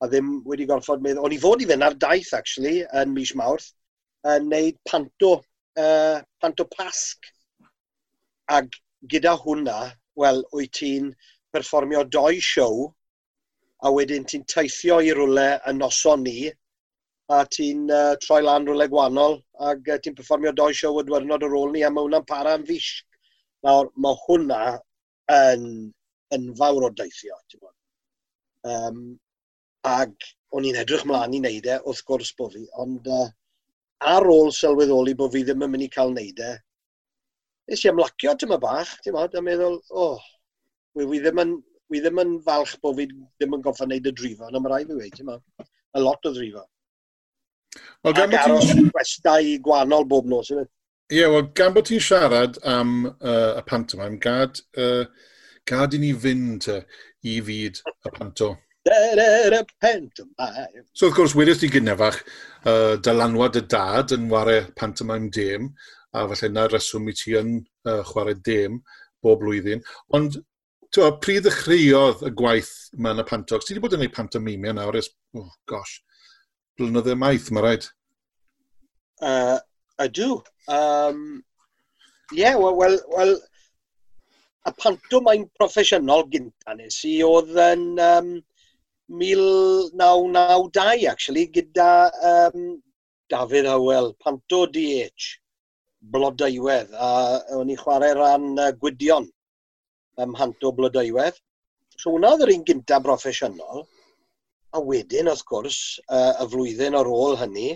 a ddim wedi gorfod meddwl. O'n i fod i fynd ar daith, actually, yn mis Mawrth, yn neud panto, uh, panto pasg. Ac gyda hwnna, wel, wyt ti'n perfformio doi siow, a wedyn ti'n teithio i rwle y noson ni, a ti'n uh, troi lan rwle gwahanol, ac uh, ti'n perfformio doi siow y dwyrnod ar ôl ni, a mae hwnna'n para am fish. Nawr, mae hwnna yn, yn fawr o deithio, ti'n bod. Um, Ac o'n i'n edrych mlaen i wneud e, wrth gwrs bod fi, ond uh, ar ôl sylweddoli bod fi ddim yn mynd i cael wneud e, nes i ymlacio dyma bach, ti'n modd, a meddwl, o, oh, wi, wi, ddim yn, wi ddim yn falch bod fi ddim yn goffa wneud y drifo, ond mae rai fi wedi, ti'n a lot o drifo. Well, gan aros ti... gwestau gwahanol bob nos, yna. Ie, yeah, wel, gan bod ti'n siarad am uh, y pantomime, gad, uh, gad i ni fynd uh, i fyd y panto. So wrth gwrs, wedys ti gynnefach, uh, dylanwad y dad yn ware pantomime dem, a falle na reswm i ti yn uh, chwarae dem bob blwyddyn. Ond to, pryd ddechreuodd y gwaith yma yn y pantox? Ti wedi bod yn gwneud pantomime nawr ers, oh gosh, blynydde maith, mae rhaid. Uh, I do. Um, yeah, well, well, well, y pantomime proffesiynol gynta nes i oedd yn um, 1992, actually, gyda um, Dafydd Hywel, Panto DH, Blodaiwedd, a o'n i chwarae ran uh, Gwydion ym Mhanto Blodaiwedd. So hwnna oedd yr un gyntaf broffesiynol, a wedyn, wrth gwrs, uh, y flwyddyn ar ôl hynny,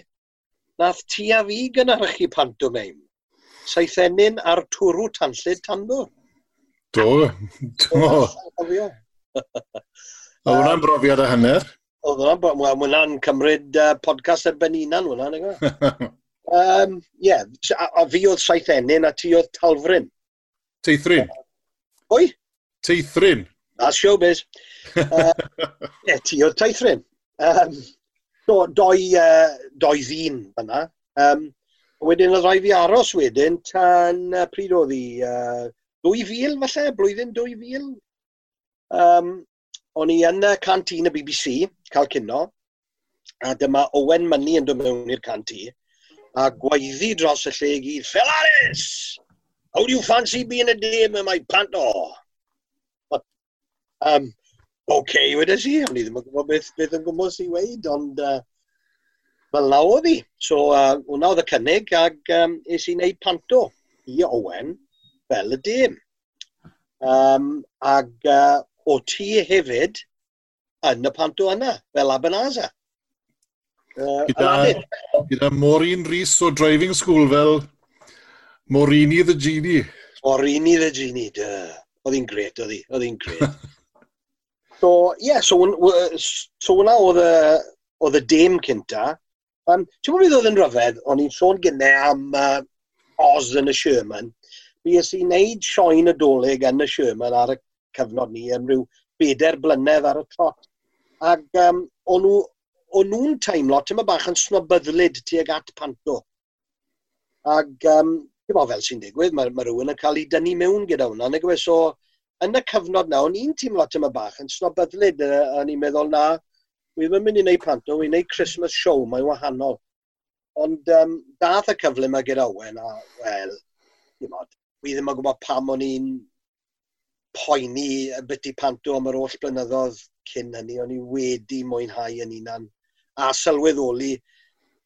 nath ti a fi gynharchu pantomeim, saethenyn ar twrw tanllyd tandwr. Do. do Oedd hwnna'n brofiad a hanner. Oedd hwnna'n well, hwnna'n cymryd uh, podcast ar ben unan hwnna, neu um, yeah, a, a fi oedd saithenyn a ti oedd talfryn. Teithrin. Oi? Teithrin. That's showbiz. uh, yeah, ti oedd teithrin. Um, do, doi, uh, doi ddyn fyna. Um, wedyn oedd rhaid fi aros wedyn tan uh, pryd oedd hi? Uh, 2000 falle, blwyddyn 2000. Um, o'n i yn y canteen y BBC, cael cynno, a dyma Owen Mynni yn dod mewn i'r canteen, a gweiddi dros y lle i gyd, Felaris! How do you fancy being a dame in my panto? um, OK, wedi si, o'n i ddim yn gwybod beth, beth yn gwybod si weid, ond uh, fel na oedd hi. So, uh, hwnna oedd y cynnig, ac um, es i wneud panto i Owen fel y dim. Um, ac uh, o ti hefyd yn y panto yna, fel Abanaza. Uh, gyda, gyda Maureen Rhys o Driving School fel Morini the Genie. Morini the Genie, dy. Oedd hi'n gret, oedd hi. Oedd hi'n gret. so, ie, yeah, so, so hwnna oedd y, oedd y dem cynta. Um, Ti'n mwyn oedd yn ryfedd, o'n i'n sôn gynnau am uh, Oz yn y Sherman. Mi ys i wneud sioen y doleg yn y Sherman ar y cyfnod ni yn rhyw bedair blynedd ar y trot. Ac um, o'n nhw'n nhw teimlo, ti'n bach yn snobyddlyd tuag at panto. Ac um, ti'n fel sy'n digwydd, mae, mae rhywun yn cael ei dynnu mewn gyda hwnna. Nag yw e? so, yn y cyfnod na, o'n i'n teimlo ti'n bach yn snobyddlyd. O'n i'n meddwl na, wi ddim yn mynd i wneud panto, wi'n wneud Christmas show, mae'n wahanol. Ond um, dath y cyfle yma gyda Owen, a wel, dim ond, wi ddim yn gwybod pam o'n i'n poeni y byty panto am yr oll blynyddoedd cyn hynny, o'n i wedi mwynhau yn unan. A sylweddoli,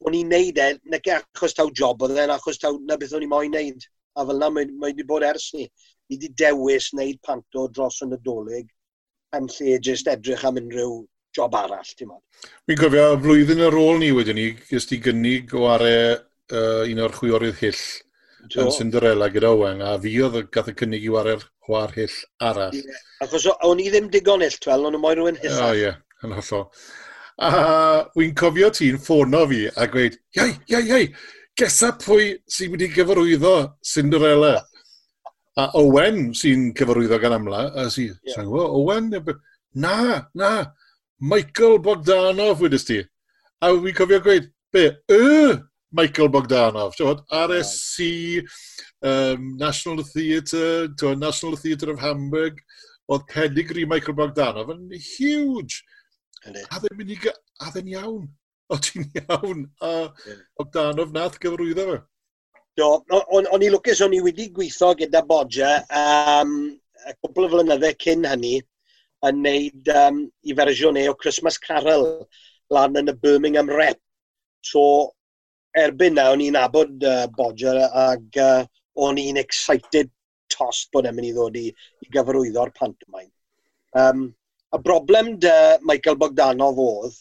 o'n i'n neud e, nag achos taw job oedd e'n achos taw na beth o'n i moyn neud. A fel na, mae, wedi bod ers ni. Ni wedi dewis wneud panto dros yn y dolyg yn lle jyst edrych am unrhyw job arall, ti'n modd. Mi'n cofio, flwyddyn ar ôl ni wedyn ni, gys ti gynnig o are uh, un o'r chwiorydd hyll Do. yn Cinderella gyda Owen, a fi oedd gath y cynnig i ware'r chwarhyll arall. Yeah. Achos o'n i ddim digon ond o'n moyn rhywun hithach. O oh, ie, yeah. yn hollol. A wy'n cofio ti'n ffono fi a gweud, iai, iai, iai, gesa pwy sy'n mynd i gyfarwyddo Cinderella. A Owen sy'n cyfarwyddo gan amla, a si, yeah. sa'n gwybod, Owen, na, na, Michael Bogdanov wedys ti. A wy'n cofio gweud, be, y, Michael Bogdanov, tywod, RSC, um, National Theatre, National Theatre of Hamburg, oedd pedigree Michael Bogdanov yn huge. A ddim mynd i... A ddim iawn. O ti'n iawn. A yeah. Bogdanov nath gyfrwyddo fe. Do, o'n, on i lwcus o'n i wedi gweithio gyda Bodja um, a cwbl o flynyddau cyn hynny yn neud um, i fersiwn e o Christmas Carol lan yn y Birmingham Rep. So, erbyn na, o'n i'n abod uh, Bodger ac uh, o'n i'n excited tost bod e'n mynd i ddod i, i gyfarwyddo'r pantomime. Um, a broblem dy Michael Bogdanov oedd,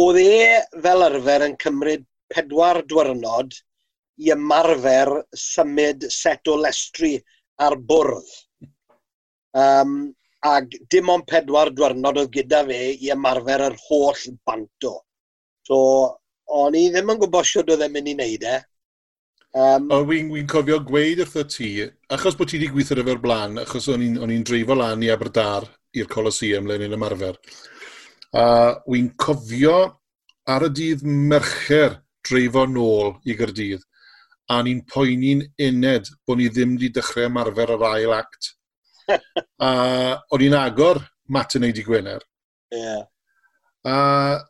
oedd e fel arfer yn cymryd pedwar dwyrnod i ymarfer symud set o lestri ar bwrdd. Um, ac dim ond pedwar dwyrnod oedd gyda fe i ymarfer yr holl banto. So, o'n i ddim yn gwybod sydd oedd e'n mynd i wneud e. Um, o, wy'n wy cofio gweud wrtho ti, achos bod ti wedi gweithio efo'r blaen, achos o'n i'n dreifo lan i Aberdar i'r Colosseum le ni'n ymarfer, a wy'n cofio ar y dydd mercher dreifo nôl i Gyrdydd, a ni'n poeni'n uned bod ni ddim wedi dechrau ymarfer yr ail act. a o'n i'n agor matinau di Gwener. Yeah. A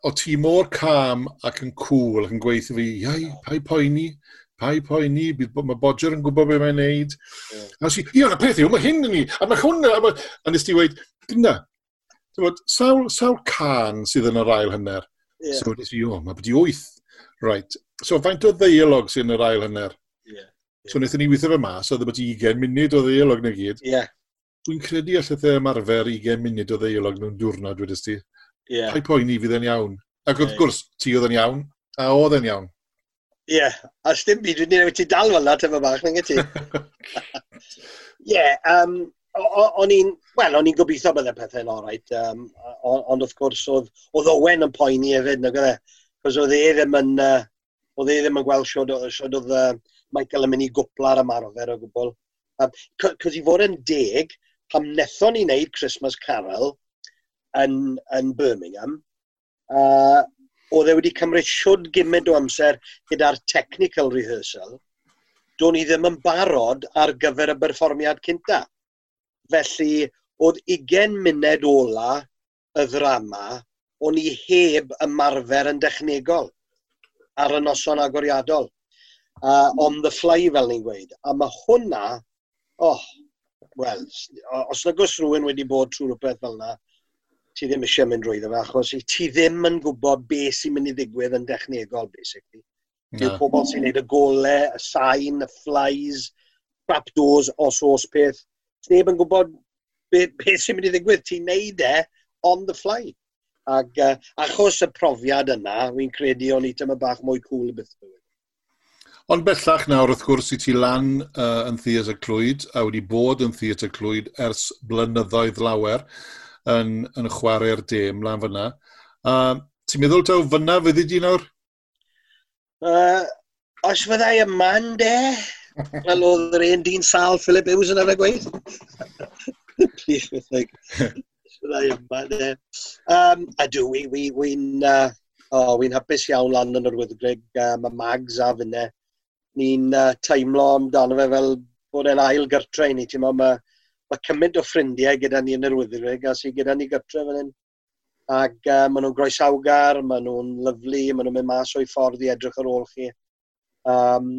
o ti mor cam ac yn cool ac yn gweithio fi, iau, pa'i poeni, pa'i poeni, bydd mae Bodger yn gwybod beth mae'n neud. Yeah. A si, ie, y peth yw, mae hyn yn ni, a mae hwnna, a, ma... a nes ti weid, dyna, sawl, sawl can sydd yn yr ail hynner? Yeah. So nes i, o, mae byddi wyth. Right. So faint o ddeialog sydd yn yr ail hynner? Yeah. yeah. So wnaethon ni weithio fe mas, oedd e byddi 20 munud o ddeialog na gyd. Yeah. Dwi'n credu allai ymarfer 20 munud o ddeialog mewn diwrnod, wedys ti. Yeah. pa'i poeni fydd yn iawn? Ac wrth gwrs, ti oedd yn iawn, a oedd yn iawn. Ie, yeah. a sdim byd wedi'n ei ti dal fel na, tyfa bach, nid ti? Ie, um, o'n i'n, wel, o'n i'n gobeithio bydde pethau'n orau, um, ond wrth gwrs oedd, oedd Owen yn poeni hefyd, nag oedd e, cos oedd e ddim yn, uh, oedd e ddim yn gweld siod, siod oedd uh, Michael yn mynd i gwpla'r ymarfer o gwbl. Um, cos i fod yn deg, pam nethon ni wneud Christmas Carol, yn, yn Birmingham, uh, oedd e wedi cymryd siwd gymaint o amser gyda'r technical rehearsal, do'n i ddim yn barod ar gyfer y berfformiad cynta. Felly, oedd 20 munud ola y ddrama, o'n i heb ymarfer yn dechnegol ar y noson agoriadol. Uh, on the fly, fel ni'n gweud. A mae hwnna, oh, wel, os nag oes rhywun wedi bod trwy rhywbeth fel yna, ti ddim eisiau mynd drwyddo fe, achos ti ddim yn gwybod beth sy'n mynd i ddigwydd yn dechnegol, basically. No. Yw pobl sy'n neud y golau, y sain, y flies, trapdoors, os os peth. Ti ddim yn gwybod beth, beth sy'n mynd i ddigwydd. Ti'n neud e on the fly. Ac uh, achos y profiad yna, wy'n credu o'n i tyma bach mwy cool beth bywyd. Ond bellach nawr, wrth gwrs, i ti lan uh, yn Theatr Clwyd, a wedi bod yn Theatr Clwyd ers blynyddoedd lawer yn, yn chwarae'r dem lan fyna. Uh, ti'n meddwl taw fyna fyddi di nawr? Uh, os fyddai yma yn de, fel oedd yr un dyn sal Philip Hughes yn ar y gweith. Please, like, fyddai yma, de. Um, a dwi, wi, wi, wi'n, uh, oh, wi hapus iawn lan yn yr wyddgrig, Uh, Mae mags a fyne. Ni'n uh, teimlo amdano fe fel bod e'n ail gyrtre i ni, ti'n ma, mae mae cymaint o ffrindiau gyda ni yn yr wyddgrug a sy'n gyda ni gytre fan hyn. Ac uh, maen nhw'n groesawgar, maen nhw'n lyflu, maen nhw'n mynd mas o'i ffordd i edrych ar ôl chi. Um,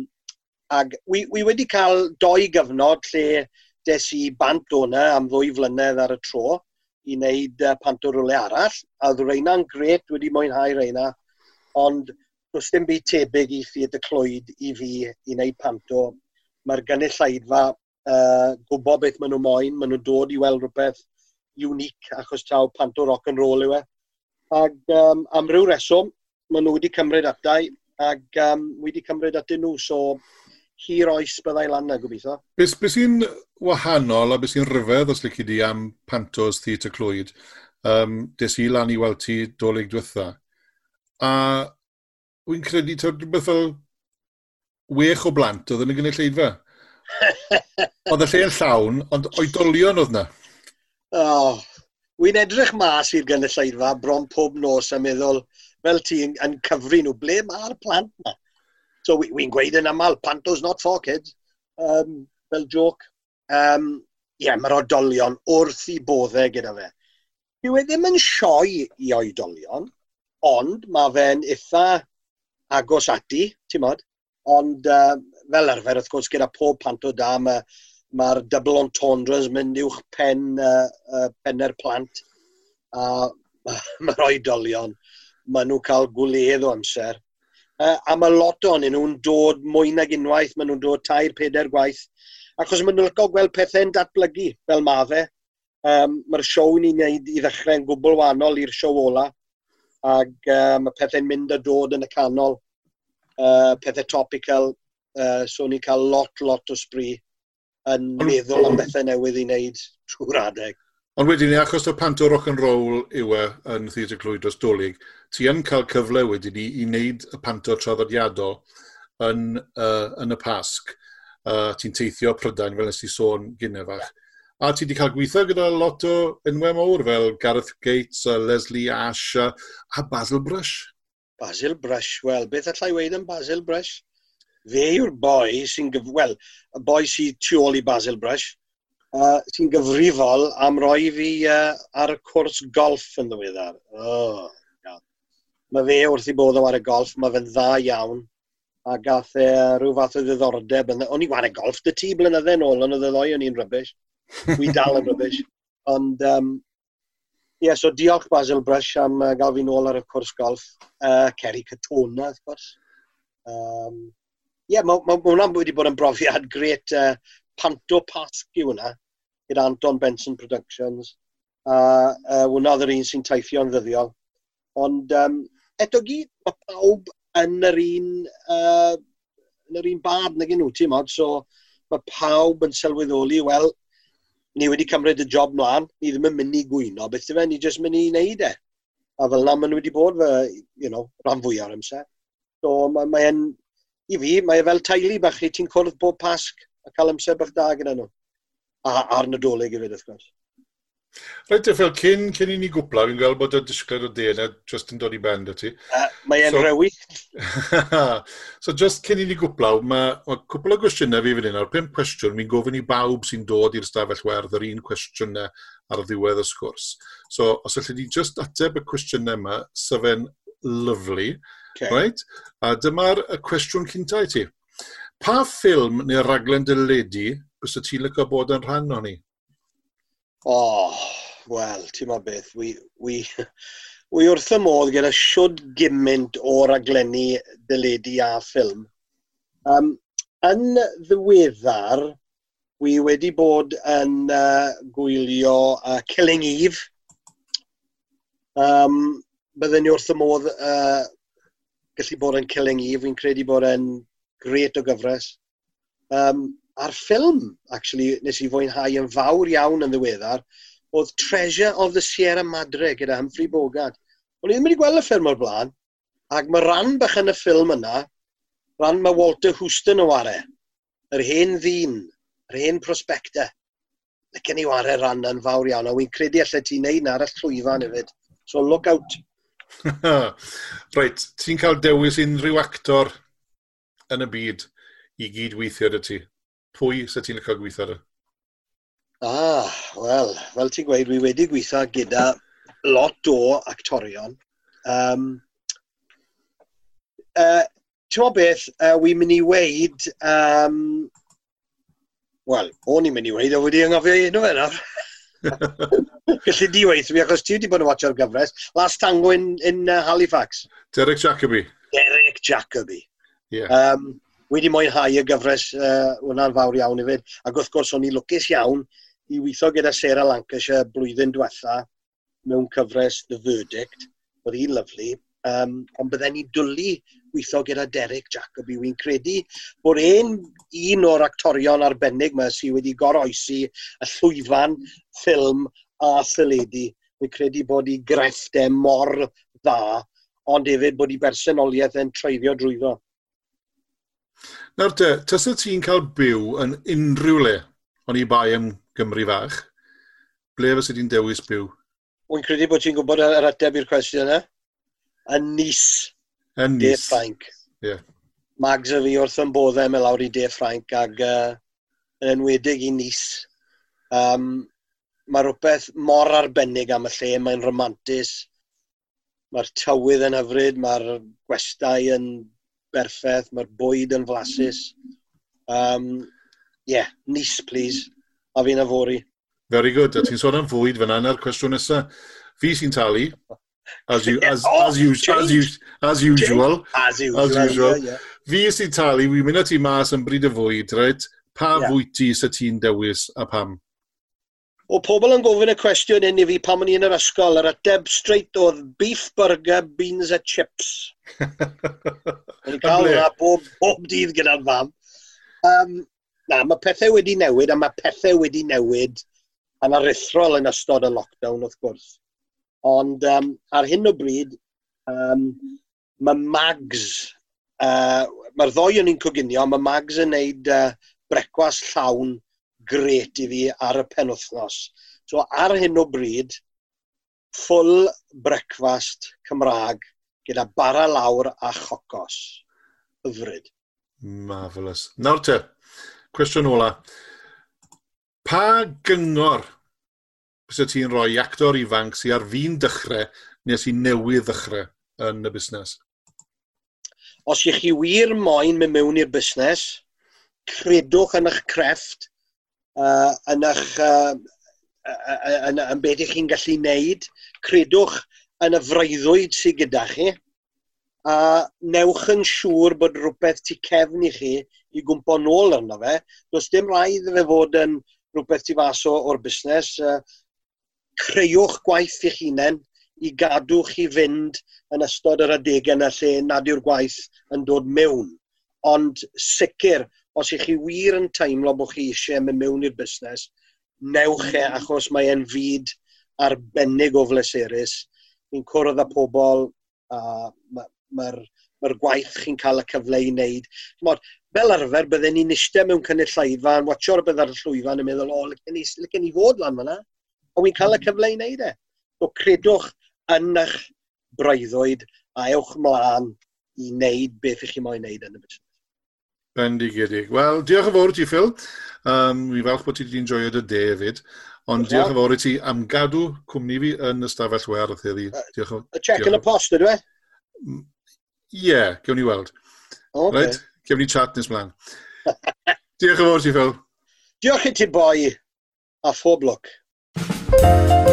ac wi, wi wedi cael doi gyfnod lle des i bant o'na am ddwy flynedd ar y tro i wneud uh, pant o rwle arall, a oedd Reina'n gret wedi mwynhau Reina, ond does dim byd tebyg i ffyd y clwyd i fi i wneud panto. Mae'r gynulleidfa uh, gwybod beth maen nhw moyn, maen nhw'n dod i weld rhywbeth unique achos taw panto rock and roll yw e. Ac um, am ryw reswm, maen nhw wedi cymryd atau ac um, wedi cymryd atyn nhw, so hir oes byddai lan na gobeithio. Beth be sy'n wahanol a beth sy'n rhyfedd os lyci di am pantos theatr clwyd? Um, des i lan i weld ti doleg diwetha. A wy'n credu, ti'n rhywbeth fel wech o blant oedd yn y gynulleidfa. Oedd y lle'n llawn, ond oedolion oedd na. Oh, Wy'n edrych mas i'r gynulleidfa bron pob nos a meddwl, fel ti yn, yn cyfru nhw, ble mae'r plant na? So wy'n we gweud yn aml, Panto's not for kids, um, fel joc. Um, Ie, yeah, mae'r oedolion wrth i boddau gyda fe. Dyw e ddim yn sioi i oedolion, ond mae fe'n eitha agos ati, ti'n modd. Ond uh, fel arfer, wrth gwrs, gyda pob plant o da, mae'r ma, ma double entendres mynd uwch pen, uh, uh, penner plant. A mae'r oedolion, maen nhw'n cael gwledd o amser. Uh, a mae lot o'n nhw'n dod mwy nag unwaith, maen nhw'n dod tair, peder gwaith. Achos maen nhw'n lygo gweld pethau'n datblygu fel mae Um, mae'r siow ni'n gwneud i ddechrau'n gwbl wahanol i'r siow ola. Ac uh, mae pethau'n mynd a dod yn y canol. Uh, pethau topical, Uh, so ni'n cael lot, lot o sbri yn meddwl am bethau newydd i wneud trwy'r adeg. Ond wedyn ni, achos y pant o rock and roll yw e yn Theatr Clwyd dros Dolig, ti yn cael cyfle wedyn ni i wneud y pant o traddodiadol yn, uh, yn y pasg. Uh, ti'n teithio Prydain, fel nes ti sôn gynnefach. A ti wedi cael gweithio gyda lot o enwau mawr fel Gareth Gates, uh, Leslie Ash uh, a Basil Brush. Basil Brush, wel, beth allai weid am Basil Brush? fe yw'r boi sy'n, gyf... wel, y boi sy'n tu ôl i Basil Brush, uh, sy'n gyfrifol am roi fi uh, ar y cwrs golf yn ddiweddar. Oh, God. mae fe wrth i bod o ar y golf, mae fe'n dda iawn, a gath e rhyw fath o ddiddordeb. O'n i wario golf dy ti blynydde yn ôl, ond oedd y ddoi o'n i'n rybys. Wi dal yn rybys. Ond, um, ie, yeah, so diolch Basil Brush am uh, gael fi nôl ar y cwrs golf. Uh, Ceri Catona, wrth gwrs. Um, yeah, mae ma, ma hwnna'n wedi bod yn brofiad gret uh, panto pasg i hwnna, gyda Anton Benson Productions. A uh, hwnna oedd yr un sy'n teithio'n ddyddiol. Ond um, eto gyd, mae pawb yn yr un, uh, yn yr un bad nag nhw, ti'n modd. so mae pawb yn sylweddoli, wel, ni wedi cymryd y job mlaen, ni ddim yn mynd i gwyno, beth dyfa, e? ni jyst mynd i wneud e. A fel na maen nhw wedi bod, fe, you know, rhan fwy ar amser. So mae'n mae i fi, mae e fel teulu bach lle ti'n cwrdd bob pasg a cael amser bach da gyda nhw. A, a'r nadolig i fyd, wrth gwrs. Rhaid right, fel cyn, cyn i ni gwpla, fi'n gweld bod y disgled o DNA e just yn dod i ben, ti. Uh, mae e'n so, rewi. so just cyn i ni gwpla, mae ma cwpl o gwestiynau fi fan hyn, o'r pum cwestiwn, mi'n gofyn i bawb sy'n dod i'r stafell werth yr un cwestiynau ar ddiwedd y sgwrs. So os ydych ni just ateb y cwestiynau yma, sy'n lyflu, Okay. Right? A dyma'r cwestiwn cynta i ti. Pa ffilm neu raglen dyledu bys y ti'n lyco bod yn rhan o'n ni? Oh, wel, ti'n ma beth, wi, wi, wi wrth y modd gyda siwd gymaint o raglenni dyledu a ffilm. Um, yn ddiweddar, wi wedi bod yn uh, gwylio uh, Killing Eve. Um, bydden ni wrth y modd uh, gallu bod yn Cilingi, fi'n credu bod yn gret o gyfres. Um, a'r ffilm, actually, nes i fwynhau yn fawr iawn yn ddiweddar, oedd Treasure of the Sierra Madre gyda Humphrey Bogart. O'n i ddim wedi gweld y ffilm o'r blaen, ac mae ran bach yn y ffilm yna, ran mae Walter Houston o ware, yr hen ddyn, yr hen prospecta. Ac i ware ran yn fawr iawn, a wy'n credu allai ti'n neud na ar y llwyfan hefyd. So look out. Reit, ti'n cael dewis unrhyw actor yn y byd i gydweithio dy ti. Pwy sy ti'n cael gweithio dy? Ah, wel, fel ti'n gweud, wi wedi gweithio gyda lot o actorion. Um, uh, ti'n meddwl beth, uh, wi'n mynd i weid, um, wel, o'n i'n mynd i weid, a wedi anghofio un o fe nawr. Gallu di weithio fi, achos ti wedi bod yn watcho'r gyfres. Last Tango in, in uh, Halifax. Derek Jacobi. Derek Jacobi. Yeah. Um, wedi mwynhau y gyfres uh, hwnna'n fawr iawn i fyd. Ac wrth gwrs, o'n i lwcus iawn i weithio gyda Sarah Lancashire blwyddyn diwetha mewn cyfres The Verdict. Oedd hi'n lyflu. Um, ond bydden ni dwlu gweithio gyda Derek Jacobi, wy'n credu bod ein un o'r actorion arbennig yma sydd wedi goroesi y llwyfan ffilm a thyledu. Wy'n credu bod i grefftau mor dda, ond hefyd bod i bersonoliaeth yn treiddio drwyddo. Nawr te, tas ti'n cael byw yn unrhyw le, ond i bai am Gymru fach, ble fes ydy'n dewis byw? Wy'n credu bod ti'n gwybod yr ateb i'r cwestiwn yna. Yn nis. Yn nis. Ffrainc. Ie. Yeah. Mags y fi wrth yn boddau e, me lawr i De Ffrainc ac uh, yn enwedig i Nis. Um, mae rhywbeth mor arbennig am y lle, mae'n romantis, mae'r tywydd yn hyfryd, mae'r gwestau yn berffaith, mae'r bwyd yn flasus. Um, yeah, Nis, please. A fi'n afori. Very good. A ti'n sôn am fwyd fan yna'r cwestiwn nesaf. Fi sy'n talu. As, you, as, oh, as, you, as, you, as usual. As usual. As usual. Yeah, yeah. Fi sy'n talu, wi'n mynd at i mas yn bryd y fwyd, right? Pa yeah. fwyd ti sy ti'n dewis a pam? O pobl yn gofyn y cwestiwn un i fi pam o'n i yn yr ysgol, yr ateb straight oedd beef burger, beans a chips. Yn cael hwnna bob, bob dydd gyda'r fam. Um, na, mae pethau wedi newid a mae pethau wedi newid yn aruthrol yn ystod y lockdown wrth gwrs. Ond um, ar hyn o bryd, um, mae Mags, uh, mae'r ddoi yn ni'n coginio, mae Mags yn neud uh, brecwas llawn gret i fi ar y penwthnos. So ar hyn o bryd, full brecwast Cymraeg gyda bara lawr a chocos. Hyfryd. Marvellous. Nawr te, cwestiwn ola. Pa gyngor bys ti'n rhoi actor ifanc sy'n ar fi'n dechrau neu sy'n newydd ddechrau yn y busnes? Os ych chi wir moyn mynd mewn i'r busnes, credwch yn eich crefft, uh, yn eich uh, yn, yn beth ych chi'n gallu wneud, credwch yn y freuddwyd sydd gyda chi, a newch yn siŵr bod rhywbeth tu cefn i chi i gwmpo nôl arno fe. Does dim rhaid fe fod yn rhywbeth ti fas o, o'r busnes creuwch gwaith i'ch hunain i gadw chi fynd yn ystod yr adegau yna lle nad yw'r gwaith yn dod mewn. Ond sicr, os ych chi wir yn teimlo bod chi eisiau mynd mewn i'r busnes, newch e achos mae e'n fyd arbennig o fleserus. Ni'n cwrdd â pobl, a mae'r ma ma gwaith chi'n cael y cyfle i wneud. Mod, fel arfer, bydden ni'n eistedd mewn cynulleidfa yn watcho'r byddai'r llwyfan yn meddwl, o, oh, licen ni, ni fod lan fyna ond wy'n cael y cyfle i wneud e. So credwch yn eich breuddwyd a ewch mlaen i wneud beth ych chi moyn wneud yn y busnes. Bendigedig. Wel, diolch yn fawr ti, Phil. Um, mi falch bod ti wedi enjoyed y de hefyd. Ond Diolch diolch yn fawr i ti am gadw cwmni fi yn ystafell werth heddi. Diolch yn Y check yn y post, ydw e? Ie, yeah, gewn ni weld. Okay. Right? Gewn ni chat nes mlaen. diolch yn fawr ti, Phil. Diolch i ti boi, a phob lwc. Música